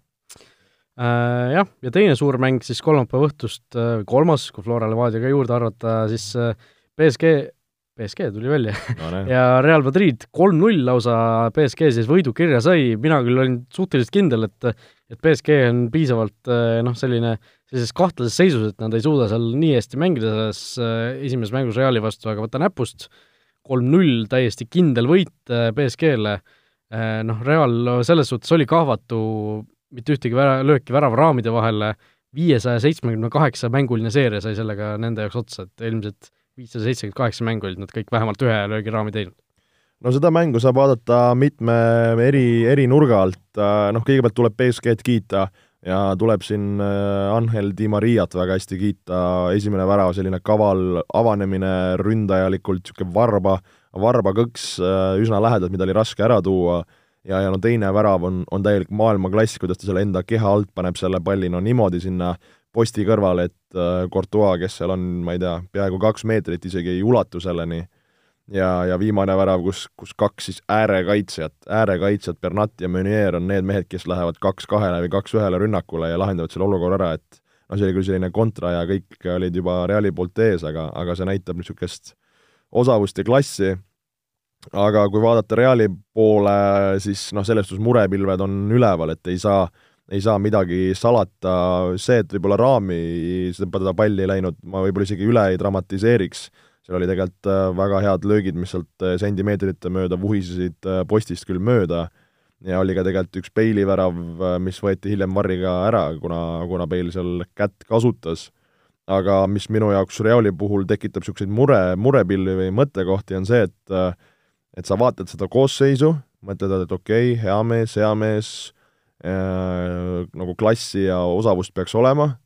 [SPEAKER 2] jah, ja teine suur mäng siis kolmapäeva õhtust, äh, kolmas, kui Flora Levadia ka juurde arvata, siis äh, BSG, BSG tuli välja no, ja Real Madrid kolm-null lausa BSG siis võidu kirja sai, mina küll olin suhteliselt kindel, et et BSG on piisavalt noh, selline, sellises kahtlases seisus, et nad ei suuda seal nii hästi mängida selles esimeses mängus Reali vastu, aga võta näpust, kolm-null, täiesti kindel võit BSG-le, noh, Real selles suhtes oli kahvatu mitte ühtegi vära-, lööki väravaraamide vahele, viiesaja seitsmekümne kaheksa mänguline seeria sai sellega nende jaoks otsa, et eelmised viissada seitsekümmend kaheksa mängu olid nad kõik vähemalt ühe löögiraami teinud.
[SPEAKER 3] no seda mängu saab vaadata mitme eri, eri nurga alt, noh kõigepealt tuleb BSG-d kiita ja tuleb siin äh, Angel Di Mariat väga hästi kiita, esimene värav, selline kaval avanemine ründajalikult, niisugune varba, varba kõks äh, üsna lähedalt, mida oli raske ära tuua ja, ja no teine värav on, on täielik maailmaklass, kuidas ta selle enda keha alt paneb selle palli no niimoodi sinna posti kõrvale, et äh, Courtois, kes seal on, ma ei tea, peaaegu kaks meetrit, isegi ei ulatu selleni, ja, ja viimane värav, kus, kus kaks siis äärekaitsjat, äärekaitsjad Bernat ja Meunier on need mehed, kes lähevad kaks kahele või kaks ühele rünnakule ja lahendavad selle olukorra ära, et noh, see oli küll selline kontra ja kõik olid juba Reali poolt ees, aga, aga see näitab niisugust osavust ja klassi aga kui vaadata Reali poole, siis noh, selles suhtes murepilved on üleval, et ei saa, ei saa midagi salata, see, et võib-olla raami seda palli ei läinud, ma võib-olla isegi üle ei dramatiseeriks, seal oli tegelikult äh, väga head löögid, mis sealt äh, sentimeetrite mööda vuhisesid äh, postist küll mööda. Ja oli ka tegelikult üks Bale'i värav, mis võeti hiljem varriga ära, kuna, kuna Bale seal kätt kasutas. aga mis minu jaoks Reali puhul tekitab niisuguseid mure, murepilli või mõttekohti, on see, et et sa vaatad seda koosseisu, mõtled, et okei okay,, hea mees, hea mees, Äh, nagu klassi ja osavust peaks olema,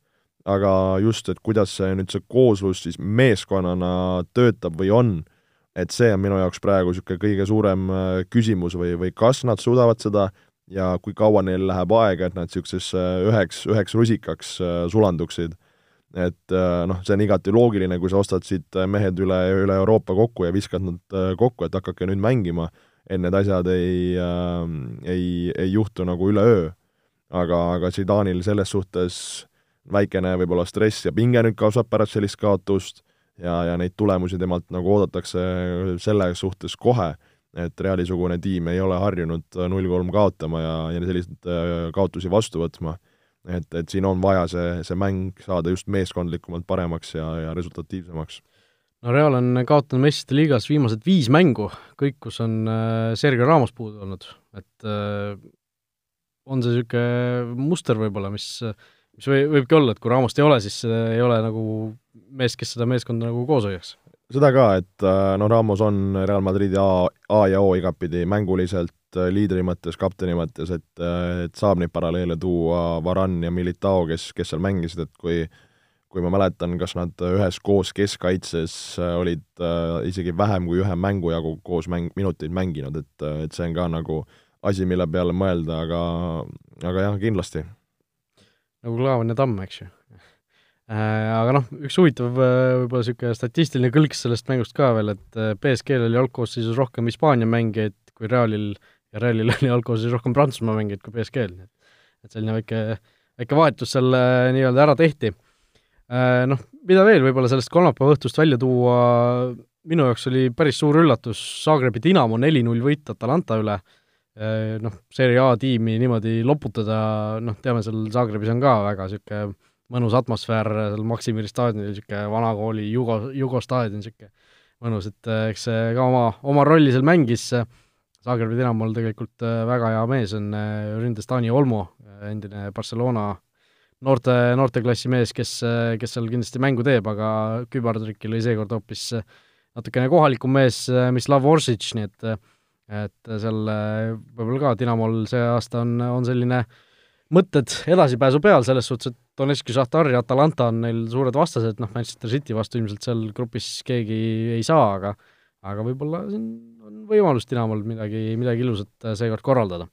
[SPEAKER 3] aga just, et kuidas see nüüd, see kooslus siis meeskonnana töötab või on, et see on minu jaoks praegu niisugune kõige suurem äh, küsimus või, või kas nad suudavad seda ja kui kaua neil läheb aega, et nad niisugusesse üheks, üheks rusikaks äh, sulanduksid. Et noh, see on igati loogiline, kui sa ostad siit mehed üle, üle Euroopa kokku ja viskad nad kokku, et hakake nüüd mängima et need asjad ei äh,, ei, ei juhtu nagu üleöö. aga, aga Zidanil selles suhtes väikene võib-olla stress ja pinge nüüd kasvab pärast sellist kaotust ja, ja neid tulemusi temalt nagu oodatakse selle suhtes kohe, et Reali-sugune tiim ei ole harjunud null-kolm kaotama ja, ja selliseid äh, kaotusi vastu võtma. Et, et siin on vaja see, see mäng saada just meeskondlikumalt paremaks ja, ja resultatiivsemaks
[SPEAKER 2] no Real on kaotanud meistrite liigas viimased viis mängu, kõik, kus on äh, Sergei Ramos puudu olnud, et äh, on see niisugune muster võib-olla, mis, mis või, võibki olla, et kui Ramost ei ole, siis ei ole nagu mees, kes seda meeskonda nagu koos hoiaks.
[SPEAKER 3] Seda ka, et no Ramos on Real Madridi A, A ja O igatpidi mänguliselt, liidri mõttes, kapteni mõttes, et, et saab neid paralleele tuua Varan ja Militao, kes, kes seal mängisid, et kui äh, kui ma mäletan, kas nad üheskoos keskkaitses äh, olid äh, isegi vähem kui ühe mängu jagu koos mäng, minuteid mänginud, et, äh, et see on ka nagu asi, mille peale mõelda, aga, aga jah, kindlasti.
[SPEAKER 2] nagu Klaavan ja Tamm, eks ju äh,. Aga noh, üks huvitav võib-olla niisugune statistiline kõlks sellest mängust ka veel, et BSG-l oli algkoosseisus rohkem Hispaania mängijaid kui Realil ja Realil oli algkoosseisus rohkem Prantsusmaa mängijaid kui BSG-l, nii et et selline väike, väike vahetus seal nii-öelda ära tehti. Äh, noh, mida veel võib-olla sellest kolmapäeva õhtust välja tuua, minu jaoks oli päris suur üllatus Zagrebi Dinamo neli-null võit Atalanta üle, äh, noh, Serie A tiimi niimoodi loputada, noh, teame, seal Zagrebis on ka väga niisugune mõnus atmosfäär seal Maksimiri staadionil, niisugune vanakooli Jugo, Jugo staadion, niisugune mõnus, et äh, eks see ka oma, oma rolli seal mängis, Zagrebi Dinamol tegelikult väga hea mees on ründes Taani Olmo, endine Barcelona noorte, noorteklassi mees, kes, kes seal kindlasti mängu teeb, aga kübartrükil oli seekord hoopis natukene kohalikum mees, Mislav Orsic, nii et et seal võib-olla ka Dinamol see aasta on, on selline mõtted edasipääsu peal, selles suhtes, et Donetski, Šahtar ja Atalanta on neil suured vastased, noh, Manchester City vastu ilmselt seal grupis keegi ei saa, aga aga võib-olla siin on võimalus Dinamol midagi, midagi ilusat seekord korraldada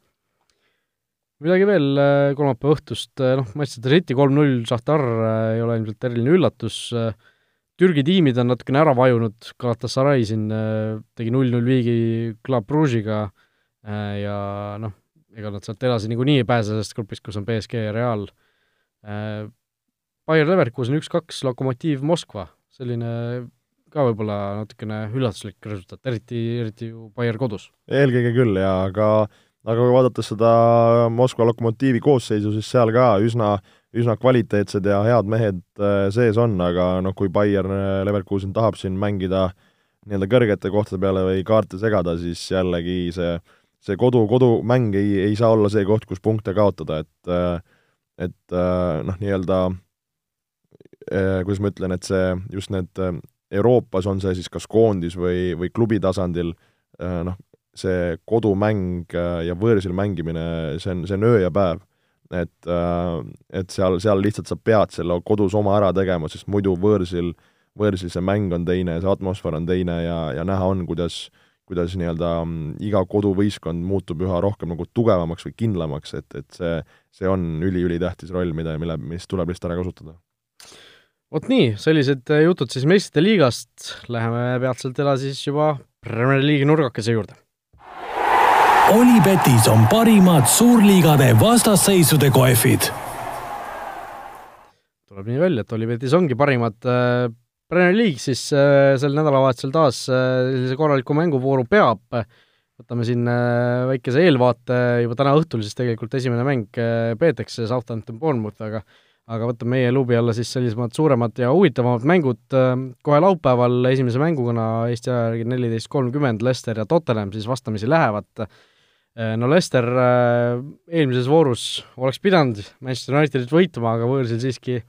[SPEAKER 2] midagi veel äh, kolmapäeva õhtust, äh, noh, Manchester City kolm-null, Šahtar äh, ei ole ilmselt eriline üllatus, Türgi tiimid on natukene ära vajunud, Galatasaray siin tegi null-null viigi Club Brugge'iga ja noh, ega nad sealt edasi niikuinii ei pääse sellest grupist, kus on BSG ja Real. Bayer Leverkusen üks-kaks, Lokomotiiv Moskva, selline ka võib-olla natukene üllatuslik resultaat, eriti, eriti ju Bayer kodus.
[SPEAKER 3] eelkõige küll ja ka aga kui vaadata seda Moskva Lokomotiivi koosseisu, siis seal ka üsna, üsna kvaliteetsed ja head mehed äh, sees on, aga noh, kui Bayern äh, Leverkusen tahab siin mängida nii-öelda kõrgete kohtade peale või kaarte segada, siis jällegi see, see kodu, kodumäng ei, ei saa olla see koht, kus punkte kaotada, et äh, et noh, nii-öelda kuidas ma ütlen, et see, just need Euroopas on see siis kas koondis või, või klubi tasandil, noh, see kodumäng äh, ja võõrsil mängimine, see on, see on öö ja päev. et, äh, et seal, seal lihtsalt sa pead selle kodus oma ära tegema, sest muidu võõrsil, võõrsil see mäng on teine, see atmosfäär on teine ja, ja näha on, kuidas kuidas nii-öelda mm, iga koduvõistkond muutub üha rohkem nagu tugevamaks või kindlamaks, et, et see, see on üli-ülitähtis roll, mida, mille, mis tuleb lihtsalt ära kasutada.
[SPEAKER 2] Vot nii, sellised jutud siis meistrite liigast, läheme peatselt edasi siis juba Premier League'i nurgakese juurde.
[SPEAKER 1] Olipetis on parimad suurliigade vastasseisude kohvid.
[SPEAKER 2] tuleb nii välja, et Olipetis ongi parimad äh, Premier League siis äh, sel nädalavahetusel taas äh, sellise korraliku mänguvooru peab. võtame siin väikese eelvaate, juba täna õhtul siis tegelikult esimene mäng peetakse Southampton Bournemouth, aga aga võtame meie luubi alla siis sellisemad suuremad ja huvitavamad mängud kohe laupäeval esimese mänguna Eesti aja järgi neliteist kolmkümmend, Leicester ja Tottenham siis vastamisi lähevad Äh, no Lester äh, eelmises voorus oleks pidanud Manchester Unitedit võitma, aga võõrsil siiski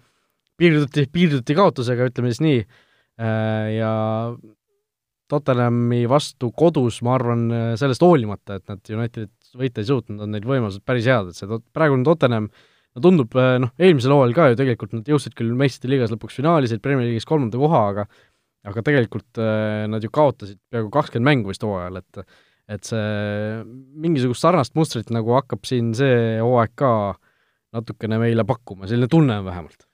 [SPEAKER 2] piirduti, piirduti kaotusega, ütleme siis nii, äh, ja Tottenhami vastu kodus, ma arvan, sellest hoolimata, et nad Unitedit võita ei suutnud, on neil võimalused päris head, et see tot-, praegune Tottenham no tundub, noh, eelmisel hooajal ka ju tegelikult nad jõudsid küll meistrite liigas lõpuks finaali, said Premier League'is kolmanda koha, aga aga tegelikult nad ju kaotasid peaaegu kakskümmend mängu vist hooajal, et et see mingisugust sarnast mustrit nagu hakkab siin see hooaeg ka natukene meile pakkuma, selline tunne on vähemalt.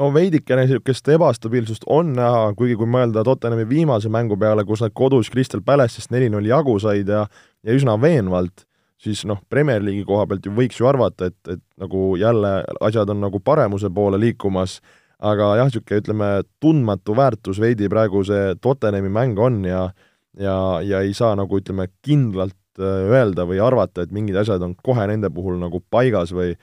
[SPEAKER 3] No veidikene niisugust ebastabiilsust on näha, kuigi kui mõelda Tottenhami viimase mängu peale, kus nad kodus Crystal Palace'ist neli-null jagu said ja ja üsna veenvalt, siis noh, Premier League'i koha pealt ju võiks ju arvata, et, et nagu jälle asjad on nagu paremuse poole liikumas, aga jah, niisugune ütleme, tundmatu väärtus veidi praegu see Tottenhami mäng on ja ja, ja ei saa nagu ütleme, kindlalt äh, öelda või arvata, et mingid asjad on kohe nende puhul nagu paigas või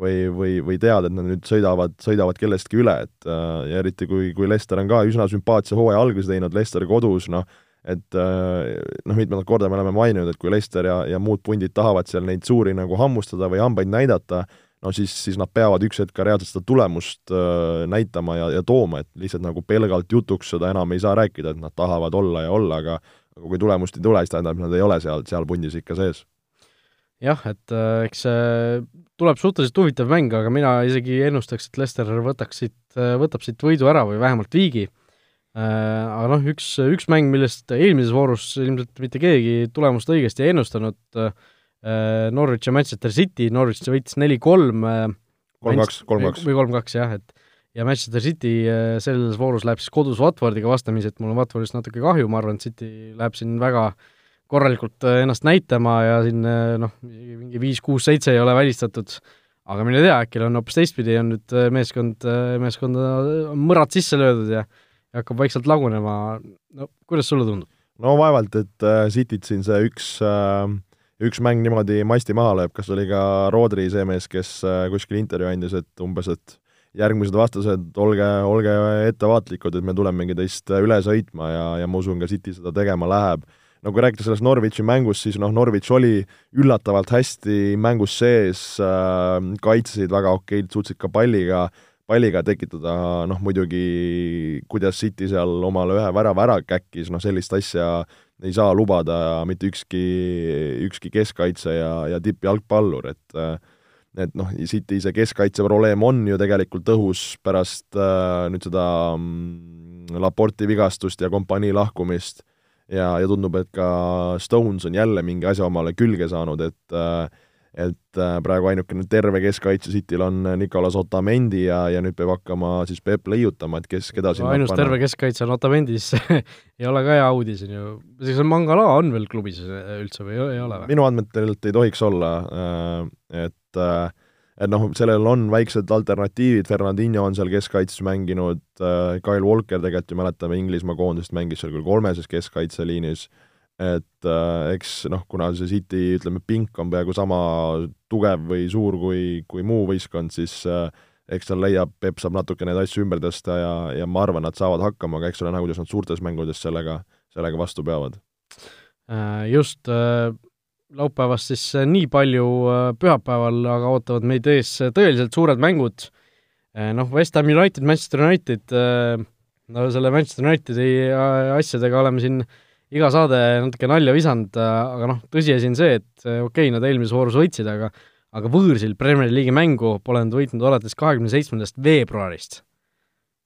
[SPEAKER 3] või, või, või teada, et nad nüüd sõidavad, sõidavad kellestki üle, et äh, ja eriti kui, kui Lester on ka üsna sümpaatse hooaja alguse teinud, Lester kodus, noh, et äh, noh, mitmendat korda me oleme maininud, et kui Lester ja, ja muud pundid tahavad seal neid suuri nagu hammustada või hambaid näidata, no siis, siis nad peavad üks hetk ka reaalselt seda tulemust äh, näitama ja, ja tooma, et lihtsalt nagu pelgalt jutuks seda enam ei saa rääkida, et nad tahavad olla ja olla, aga aga kui tulemust ei tule, siis tähendab, nad ei ole seal, seal pundis ikka sees.
[SPEAKER 2] Jah, et äh, eks see tuleb suhteliselt huvitav mäng, aga mina isegi ennustaks, et Lester võtaks siit, äh, võtab siit võidu ära või vähemalt viigi. Äh,, aga noh, üks, üks mäng, millest eelmises voorus ilmselt mitte keegi tulemust õigesti ei ennustanud äh,, Norwich ja Manchester City, Norwich võitis neli-kolm äh,
[SPEAKER 3] kolm-kaks, kolm-kaks.
[SPEAKER 2] või kolm-kaks, jah, et ja Manchester City äh, selles voorus läheb siis kodus Watfordiga vastamisi, et mul on Watfordist natuke kahju, ma arvan, et City läheb siin väga korralikult äh, ennast näitama ja siin äh, noh, mingi viis-kuus-seitse ei ole välistatud, aga mine tea, äkki on hoopis teistpidi, on nüüd meeskond, meeskonda mõrad sisse löödud ja ja hakkab vaikselt lagunema, no kuidas sulle tundub?
[SPEAKER 3] no vaevalt, et Cityt siin see üks üks mäng niimoodi masti maha lööb, kas oli ka Rodri see mees, kes kuskil intervjuu andis, et umbes, et järgmised vastased, olge, olge ettevaatlikud, et me tulemegi teist üle sõitma ja, ja ma usun, ka City seda tegema läheb. No kui rääkida sellest Norwichi mängust, siis noh, Norwich oli üllatavalt hästi mängus sees äh,, kaitsesid väga okeilt, suutsid ka palliga, palliga tekitada, noh muidugi kuidas City seal omale ühe värava ära käkkis, noh sellist asja ei saa lubada mitte ükski, ükski keskkaitse ja, ja tippjalgpallur, et äh, et noh, City see keskkaitse probleem on ju tegelikult õhus pärast äh, nüüd seda mm, Laporti vigastust ja kompanii lahkumist ja, ja tundub, et ka Stones on jälle mingi asja omale külge saanud, et äh, et äh, praegu ainukene terve keskkaitse Cityl on Nicolas Otamendi ja, ja nüüd peab hakkama siis Peep leiutama, et kes, keda
[SPEAKER 2] sinna ainus terve keskkaitse on Otamendi, siis ei ole ka hea uudis, on ju. kas Mangala on veel klubis üldse või ei ole või?
[SPEAKER 3] minu andmetel ei tohiks olla, et et äh, et noh, sellel on väiksed alternatiivid, Fernandinho on seal keskkaitses mänginud, äh, Kyle Walker tegelikult ju mäletame, Inglismaa koondist mängis seal küll kolmeses keskkaitseliinis, et äh, eks noh, kuna see City, ütleme, pink on peaaegu sama tugev või suur kui, kui muu võistkond, siis äh, eks ta leiab, Peep saab natuke neid asju ümber tõsta ja, ja ma arvan, nad saavad hakkama, aga eks ole näha, kuidas nad suurtes mängudes sellega, sellega vastu peavad.
[SPEAKER 2] Just, laupäevast siis äh, nii palju äh, pühapäeval, aga ootavad meid ees äh, tõeliselt suured mängud, noh, West Ham United, Manchester United, no selle Manchester Unitedi asjadega oleme siin iga saade natuke nalja visanud, aga noh, tõsiasi on see, et okei okay,, nad eelmises voorus võitsid, aga aga võõrsil Premier League'i mängu pole nad võitnud alates kahekümne seitsmendast veebruarist.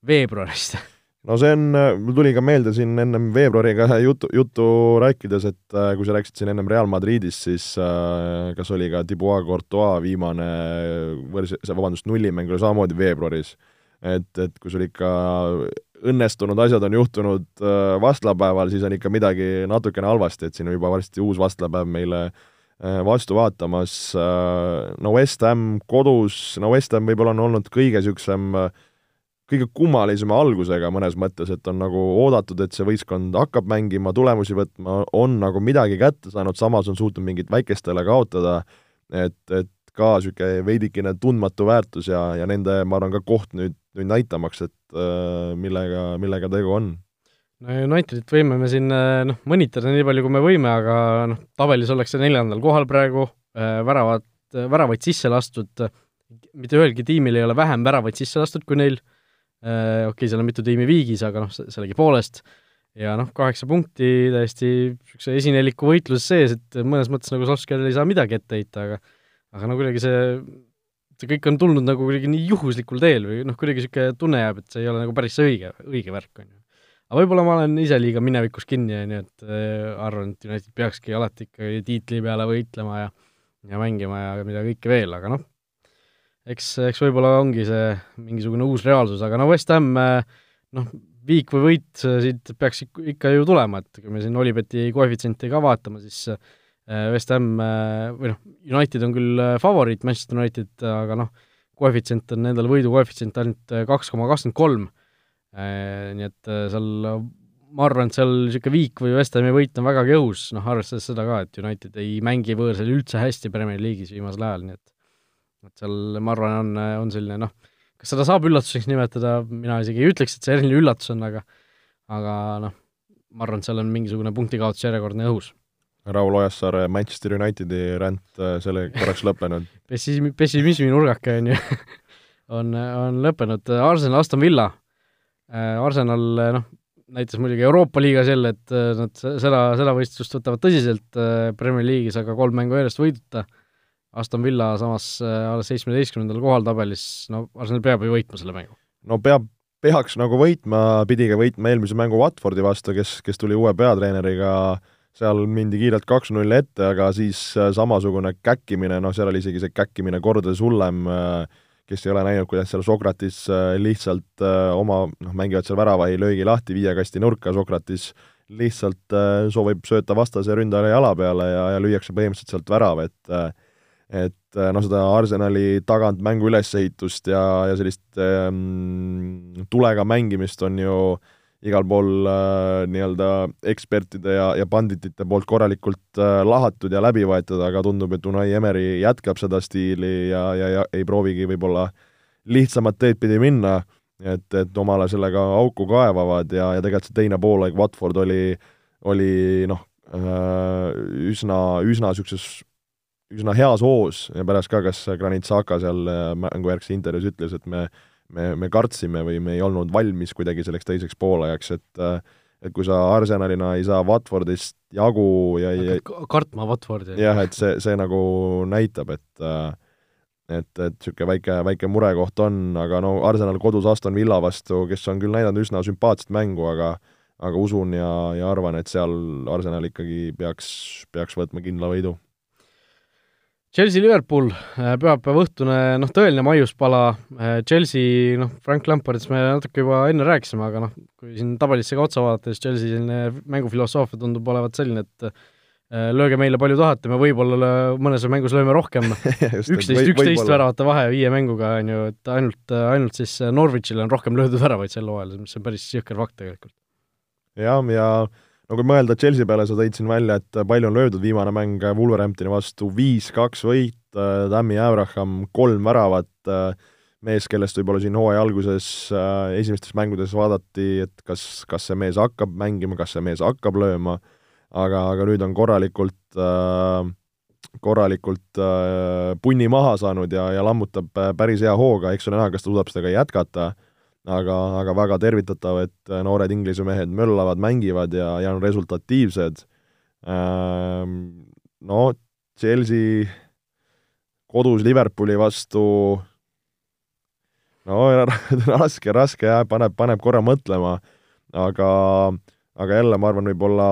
[SPEAKER 2] veebruarist
[SPEAKER 3] no see on, mul tuli ka meelde siin ennem veebruariga jutu, juttu rääkides, et äh, kui sa rääkisid siin ennem Real Madridist, siis äh, kas oli ka Dubois Courtois viimane võrs-, vabandust, nullimäng oli samamoodi veebruaris. et, et kui sul ikka õnnestunud asjad on juhtunud äh, vastlapäeval, siis on ikka midagi natukene halvasti, et siin on juba varsti uus vastlapäev meile äh, vastu vaatamas äh,, no West Ham kodus, no West Ham võib-olla on olnud kõige niisugusem äh, kõige kummalisema algusega mõnes mõttes, et on nagu oodatud, et see võistkond hakkab mängima, tulemusi võtma, on nagu midagi kätte saanud, samas on suutnud mingit väikestele kaotada, et, et ka niisugune veidikene tundmatu väärtus ja, ja nende, ma arvan, ka koht nüüd, nüüd näitamaks, et äh, millega, millega tegu on.
[SPEAKER 2] No Unitedit võime me siin noh, mõnitada nii palju, kui me võime, aga noh, tabelis ollakse neljandal kohal praegu, väravad, väravaid sisse lastud, mitte ühelgi tiimil ei ole vähem väravaid sisse lastud kui neil, okei okay,, seal on mitu tiimi viigis, aga noh, sellegipoolest, ja noh, kaheksa punkti täiesti niisuguse esineliku võitluse sees, et mõnes mõttes nagu Solskjaeril ei saa midagi ette heita, aga aga no kuidagi see, see kõik on tulnud nagu kuidagi nii juhuslikul teel või noh, kuidagi niisugune tunne jääb, et see ei ole nagu päris see õige, õige värk, on ju. Aga võib-olla ma olen ise liiga minevikus kinni, on ju, et äh, arvan, et United peakski alati ikkagi tiitli peale võitlema ja ja mängima ja mida kõike veel, aga noh, eks, eks võib-olla ongi see mingisugune uus reaalsus, aga no West Ham äh, noh, viik või võit äh, siit peaks ikka ju tulema, et kui me siin Olibeti koefitsienti ka vaatame, siis West Ham või noh, United on küll favoriit, Manchester United, aga noh, koefitsient on nendel võidu koefitsient ainult kaks koma kakskümmend kolm. Nii et seal ma arvan, et seal niisugune viik või West Hami võit on vägagi õhus, noh arvestades seda ka, et United ei mängi võõrsil üldse hästi Premier League'is viimasel ajal, nii et et seal ma arvan, on, on selline noh, kas seda saab üllatuseks nimetada, mina isegi ei ütleks, et see eriline üllatus on, aga aga noh, ma arvan, et seal on mingisugune punktikaotus järjekordne õhus.
[SPEAKER 3] Raul Ojassaare Manchester Unitedi ränd äh, selle korraks lõppenud
[SPEAKER 2] pessimismi, pessimismi nurgake on ju on, on lõppenud, Arsenal, Aston Villa Äh, Arsenal äh, noh, näitas muidugi Euroopa liigas jälle, et äh, nad seda, seda võistlust võtavad tõsiselt Premier League'is, aga kolm mängu järjest võiduta. Aston Villa samas alles seitsmeteistkümnendal kohal tabelis, no Arsenal peab ju võitma selle mängu.
[SPEAKER 3] no peab, peaks nagu võitma, pidi ka võitma eelmise mängu Watfordi vastu, kes, kes tuli uue peatreeneriga, seal mindi kiirelt kaks-null ette, aga siis samasugune käkkimine, noh, seal oli isegi see käkkimine kordades hullem äh, kes ei ole näinud, kuidas seal Sokratis äh, lihtsalt äh, oma, noh, mängivad seal väravahi löögi lahti viie kasti nurka, Sokratis lihtsalt äh, soovib sööta vastase ründaja jala peale ja, ja lüüakse põhimõtteliselt sealt värav, et et noh, seda Arsenali tagant mängu ülesehitust ja, ja sellist ähm, tulega mängimist on ju äh, igal pool äh, nii-öelda ekspertide ja, ja banditite poolt korralikult äh, lahatud ja läbi võetud, aga tundub, et Unai Emeri jätkab seda stiili ja, ja, ja ei proovigi võib-olla lihtsamat teed pidi minna, et, et omale sellega auku kaevavad ja, ja tegelikult see teine poolaeg Watford oli, oli noh äh,, üsna, üsna niisuguses üsna heas hoos ja pärast ka, kas Granit Xhaka seal äh, mängujärgses intervjuus ütles, et me me, me kartsime või me ei olnud valmis kuidagi selleks teiseks poolajaks, et et kui sa Arsenalina ei saa Watfordist jagu ja ei
[SPEAKER 2] kartma Watfordi.
[SPEAKER 3] jah, et see, see nagu näitab, et et, et niisugune väike, väike murekoht on, aga no Arsenal kodus Aston Villa vastu, kes on küll näidanud üsna sümpaatset mängu, aga aga usun ja, ja arvan, et seal Arsenal ikkagi peaks, peaks võtma kindla võidu
[SPEAKER 2] Chelsea-Liverpool, äh, pühapäeva õhtune noh, tõeline maiuspala, äh, Chelsea, noh, Frank Lampardist me natuke juba enne rääkisime, aga noh, kui siin tabelisse ka otsa vaadata, siis Chelsea selline mängufilosoofia tundub olevat selline, et äh, lööge meile palju tahate, me võib-olla mõnes mängus lööme rohkem, üksteist, üksteist väravate vahe viie mänguga, on ju, et ainult, ainult siis Norwichile on rohkem löödud väravaid sel hooajal, mis on päris jõhker fakt tegelikult.
[SPEAKER 3] jah, ja, ja no kui mõelda Chelsea peale, sa tõid siin välja, et palju on löödud, viimane mäng Wolverhamptoni vastu. Viis-kaks võit, Tammy Abraham kolm väravat, mees, kellest võib-olla siin hooaja alguses esimestes mängudes vaadati, et kas, kas see mees hakkab mängima, kas see mees hakkab lööma, aga, aga nüüd on korralikult korralikult punni maha saanud ja, ja lammutab päris hea hooga, eks ole näha, kas ta suudab seda ka jätkata aga, aga väga tervitatav, et äh, noored Inglise mehed möllavad, mängivad ja, ja on resultatiivsed. Ähm, no Chelsea kodus Liverpooli vastu no raske, raske jah, paneb, paneb korra mõtlema, aga, aga jälle ma arvan, võib-olla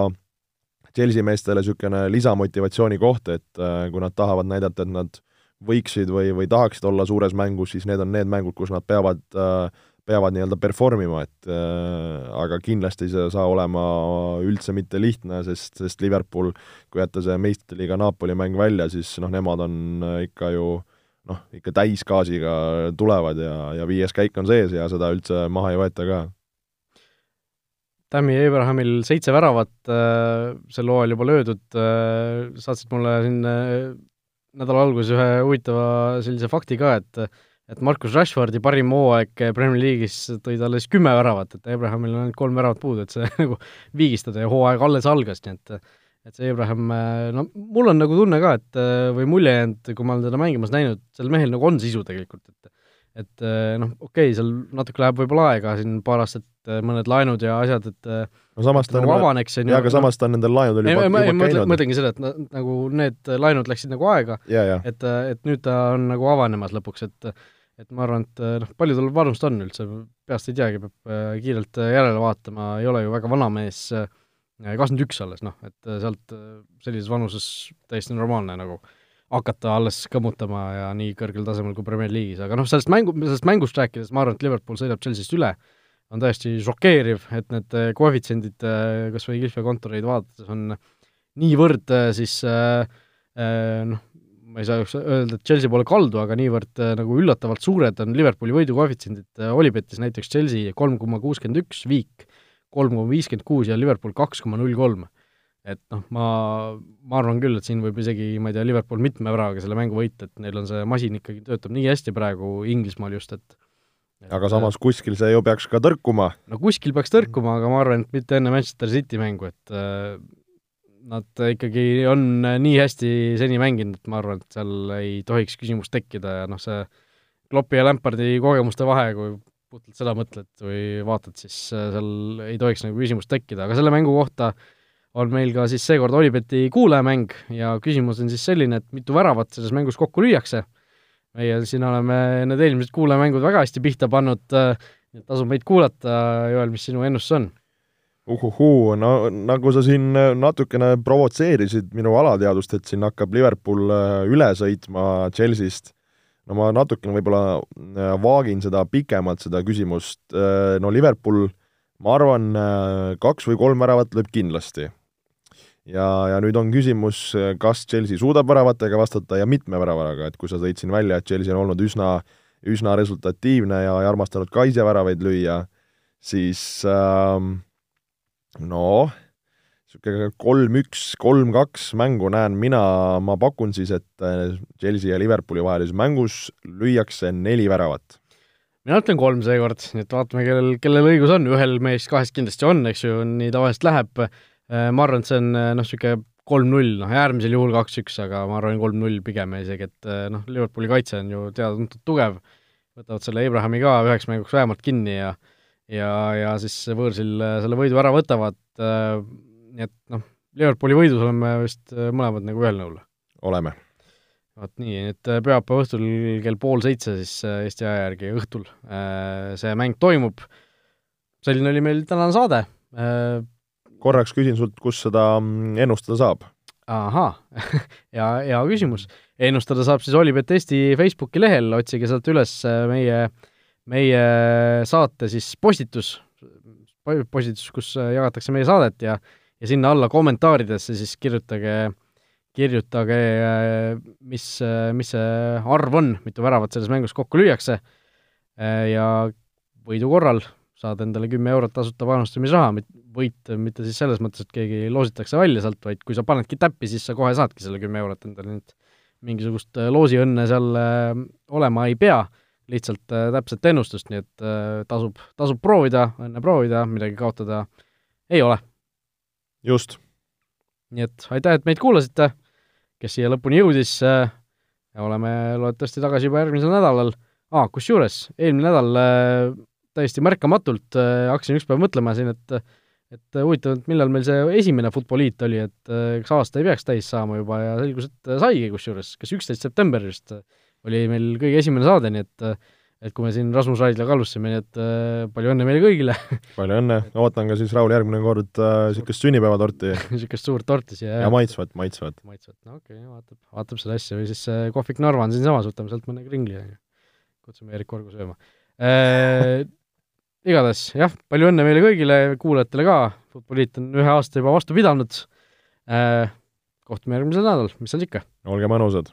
[SPEAKER 3] Chelsea meestele niisugune lisamotivatsiooni koht, et äh, kui nad tahavad näidata, et nad võiksid või, või tahaksid olla suures mängus, siis need on need mängud, kus nad peavad äh, peavad nii-öelda perform ima, et äh, aga kindlasti see ei saa olema üldse mitte lihtne, sest, sest Liverpool, kui jätta see meistriliiga Napoli mäng välja, siis noh, nemad on äh, ikka ju noh, ikka täisgaasiga tulevad ja, ja viies käik on sees ja seda üldse maha ei võeta ka.
[SPEAKER 2] Tammy Abrahamil seitse väravat äh, sel hooajal juba löödud äh,, saatsid mulle siin äh, nädala alguses ühe huvitava sellise fakti ka, et et Markus Rashfordi parim hooaeg Premier League'is tõi talle siis kümme väravat, et Abrahamil on ainult kolm väravat puudu, et see nagu viigistada ja hooaeg alles algas, nii et et see Abraham, no mul on nagu tunne ka, et või mulje jäänud, kui ma olen teda mängimas näinud, sel mehel nagu on sisu tegelikult, et et noh, okei okay,, seal natuke läheb võib-olla aega, siin paar aastat mõned laenud ja asjad, et
[SPEAKER 3] no samas ta
[SPEAKER 2] nagu avaneks, on
[SPEAKER 3] ju. jaa, aga samas ta on nendel laenudel
[SPEAKER 2] juba, juba käinud. mõtlengi seda, et nagu need laenud läksid nagu aega, et, et nüüd ta on nagu avanemas lõpuks, et et ma arvan, et noh, palju tal vanust on üldse, peast ei teagi, peab kiirelt järele vaatama, ei ole ju väga vana mees äh,, kakskümmend üks alles, noh, et äh, sealt äh, sellises vanuses täiesti normaalne nagu hakata alles kõmmutama ja nii kõrgel tasemel kui Premier League'is, aga noh, sellest mängu, sellest mängust rääkides ma arvan, et Liverpool sõidab Chelsea'st üle, on täiesti šokeeriv, et need äh, koefitsiendid kas või Gilfi kontoreid vaadates on niivõrd siis noh, ma ei saa öelda, et Chelsea pole kaldu, aga niivõrd nagu üllatavalt suured on Liverpooli võidukoefitsiendid, Olipetis näiteks Chelsea kolm koma kuuskümmend üks, Viik kolm koma viiskümmend kuus ja Liverpool kaks koma null kolm. et noh, ma, ma arvan küll, et siin võib isegi, ma ei tea, Liverpool mitme väravaga selle mängu võita, et neil on see masin ikkagi, töötab nii hästi praegu Inglismaal just, et
[SPEAKER 3] et aga samas kuskil see ju peaks ka tõrkuma.
[SPEAKER 2] no kuskil peaks tõrkuma, aga ma arvan, et mitte enne Manchester City mängu, et äh, nad ikkagi on nii hästi seni mänginud, et ma arvan, et seal ei tohiks küsimust tekkida ja noh, see Kloppi ja Lampardi kogemuste vahe, kui puhtalt seda mõtled või vaatad, siis äh, seal ei tohiks nagu küsimust tekkida, aga selle mängu kohta on meil ka siis seekord Olibeti kuulajamäng ja küsimus on siis selline, et mitu väravat selles mängus kokku lüüakse. meie siin oleme need eelmised kuulajamängud väga hästi pihta pannud, äh, nii et tasub meid kuulata, Joel, mis sinu ennustus on?
[SPEAKER 3] Uhuhuu, no nagu sa siin äh, natukene provotseerisid minu alateadvust, et siin hakkab Liverpool üle sõitma Chelsea'st. No ma natukene võib-olla äh, vaagin seda pikemalt, seda küsimust, äh, no Liverpool, ma arvan, äh, kaks või kolm väravat lööb kindlasti. ja, ja nüüd on küsimus, kas Chelsea suudab väravatega vastata ja mitme väravaga, et kui sa tõid siin välja, et Chelsea on olnud üsna, üsna resultatiivne ja, ja armastanud ka ise väravaid lüüa, siis äh, noh, niisugune kolm-üks, kolm-kaks mängu näen mina, ma pakun siis, et äh, Chelsea ja Liverpooli vahelises mängus lüüakse neli väravat.
[SPEAKER 2] mina ütlen kolm seekord, et vaatame, kellel, kellel õigus on, ühel meist kahest kindlasti on, eks ju, nii tavaliselt läheb, äh, ma arvan, et see on äh, noh, niisugune kolm-null, noh äärmisel juhul kaks-üks, aga ma arvan, kolm-null pigem isegi, et noh, Liverpooli kaitse on ju teada-tuntud tugev, võtavad selle Abrahami ka üheks mänguks vähemalt kinni ja ja, ja siis võõrsil selle võidu ära võtavad, nii et noh, Liverpooli võidus oleme vist äh, mõlemad nagu ühel nõul.
[SPEAKER 3] oleme.
[SPEAKER 2] vot nii, et äh, pühapäeva õhtul kell pool seitse siis äh, Eesti aja järgi õhtul see mäng toimub, selline oli meil tänane saade.
[SPEAKER 3] korraks küsin sult, kus seda mm, ennustada saab?
[SPEAKER 2] ahaa ja hea küsimus. ennustada saab siis Olipet Eesti Facebooki lehel, otsige sealt üles meie, meie saate siis postitus, postitus, kus jagatakse meie saadet ja ja sinna alla kommentaaridesse siis kirjutage, kirjutage, mis, mis see arv on, mitu väravat selles mängus kokku lüüakse ja võidu korral saad endale kümme eurot tasuta panustamisraha, võit mitte siis selles mõttes, et keegi loositakse välja sealt, vaid kui sa panedki täppi, siis sa kohe saadki selle kümme eurot endale, nii et mingisugust loosiõnne seal olema ei pea, lihtsalt täpset ennustust, nii et tasub, tasub proovida, õnne proovida, midagi kaotada ei ole
[SPEAKER 3] just.
[SPEAKER 2] nii et aitäh, et meid kuulasite, kes siia lõpuni jõudis äh,, oleme loodetavasti tagasi juba järgmisel nädalal ah,, kusjuures eelmine nädal äh, täiesti märkamatult äh, hakkasin üks päev mõtlema siin, et et huvitav, et millal meil see esimene Futboliit oli, et äh, kas aasta ei peaks täis saama juba ja selgus, et saigi kusjuures, kas üksteist september vist oli meil kõige esimene saade, nii et et kui me siin Rasmus Raidlaga alustasime, nii et äh, palju õnne meile kõigile
[SPEAKER 3] palju õnne, ootan ka siis Raul järgmine kord niisugust äh, sünnipäevatorti
[SPEAKER 2] niisugust suurt torti siia.
[SPEAKER 3] ja maitsvat, maitsvat.
[SPEAKER 2] maitsvat, no okei okay,, vaatab, vaatab seda asja või siis äh, kohvik Narva on siinsamas, võtame sealt mõne kringli ja kutsume Erik Korgu sööma äh,. igatahes jah, palju õnne meile kõigile, kuulajatele ka, Futboliit on ühe aasta juba vastu pidanud kohtume järgmisel nädalal, mis seal ikka.
[SPEAKER 3] olge mõnusad!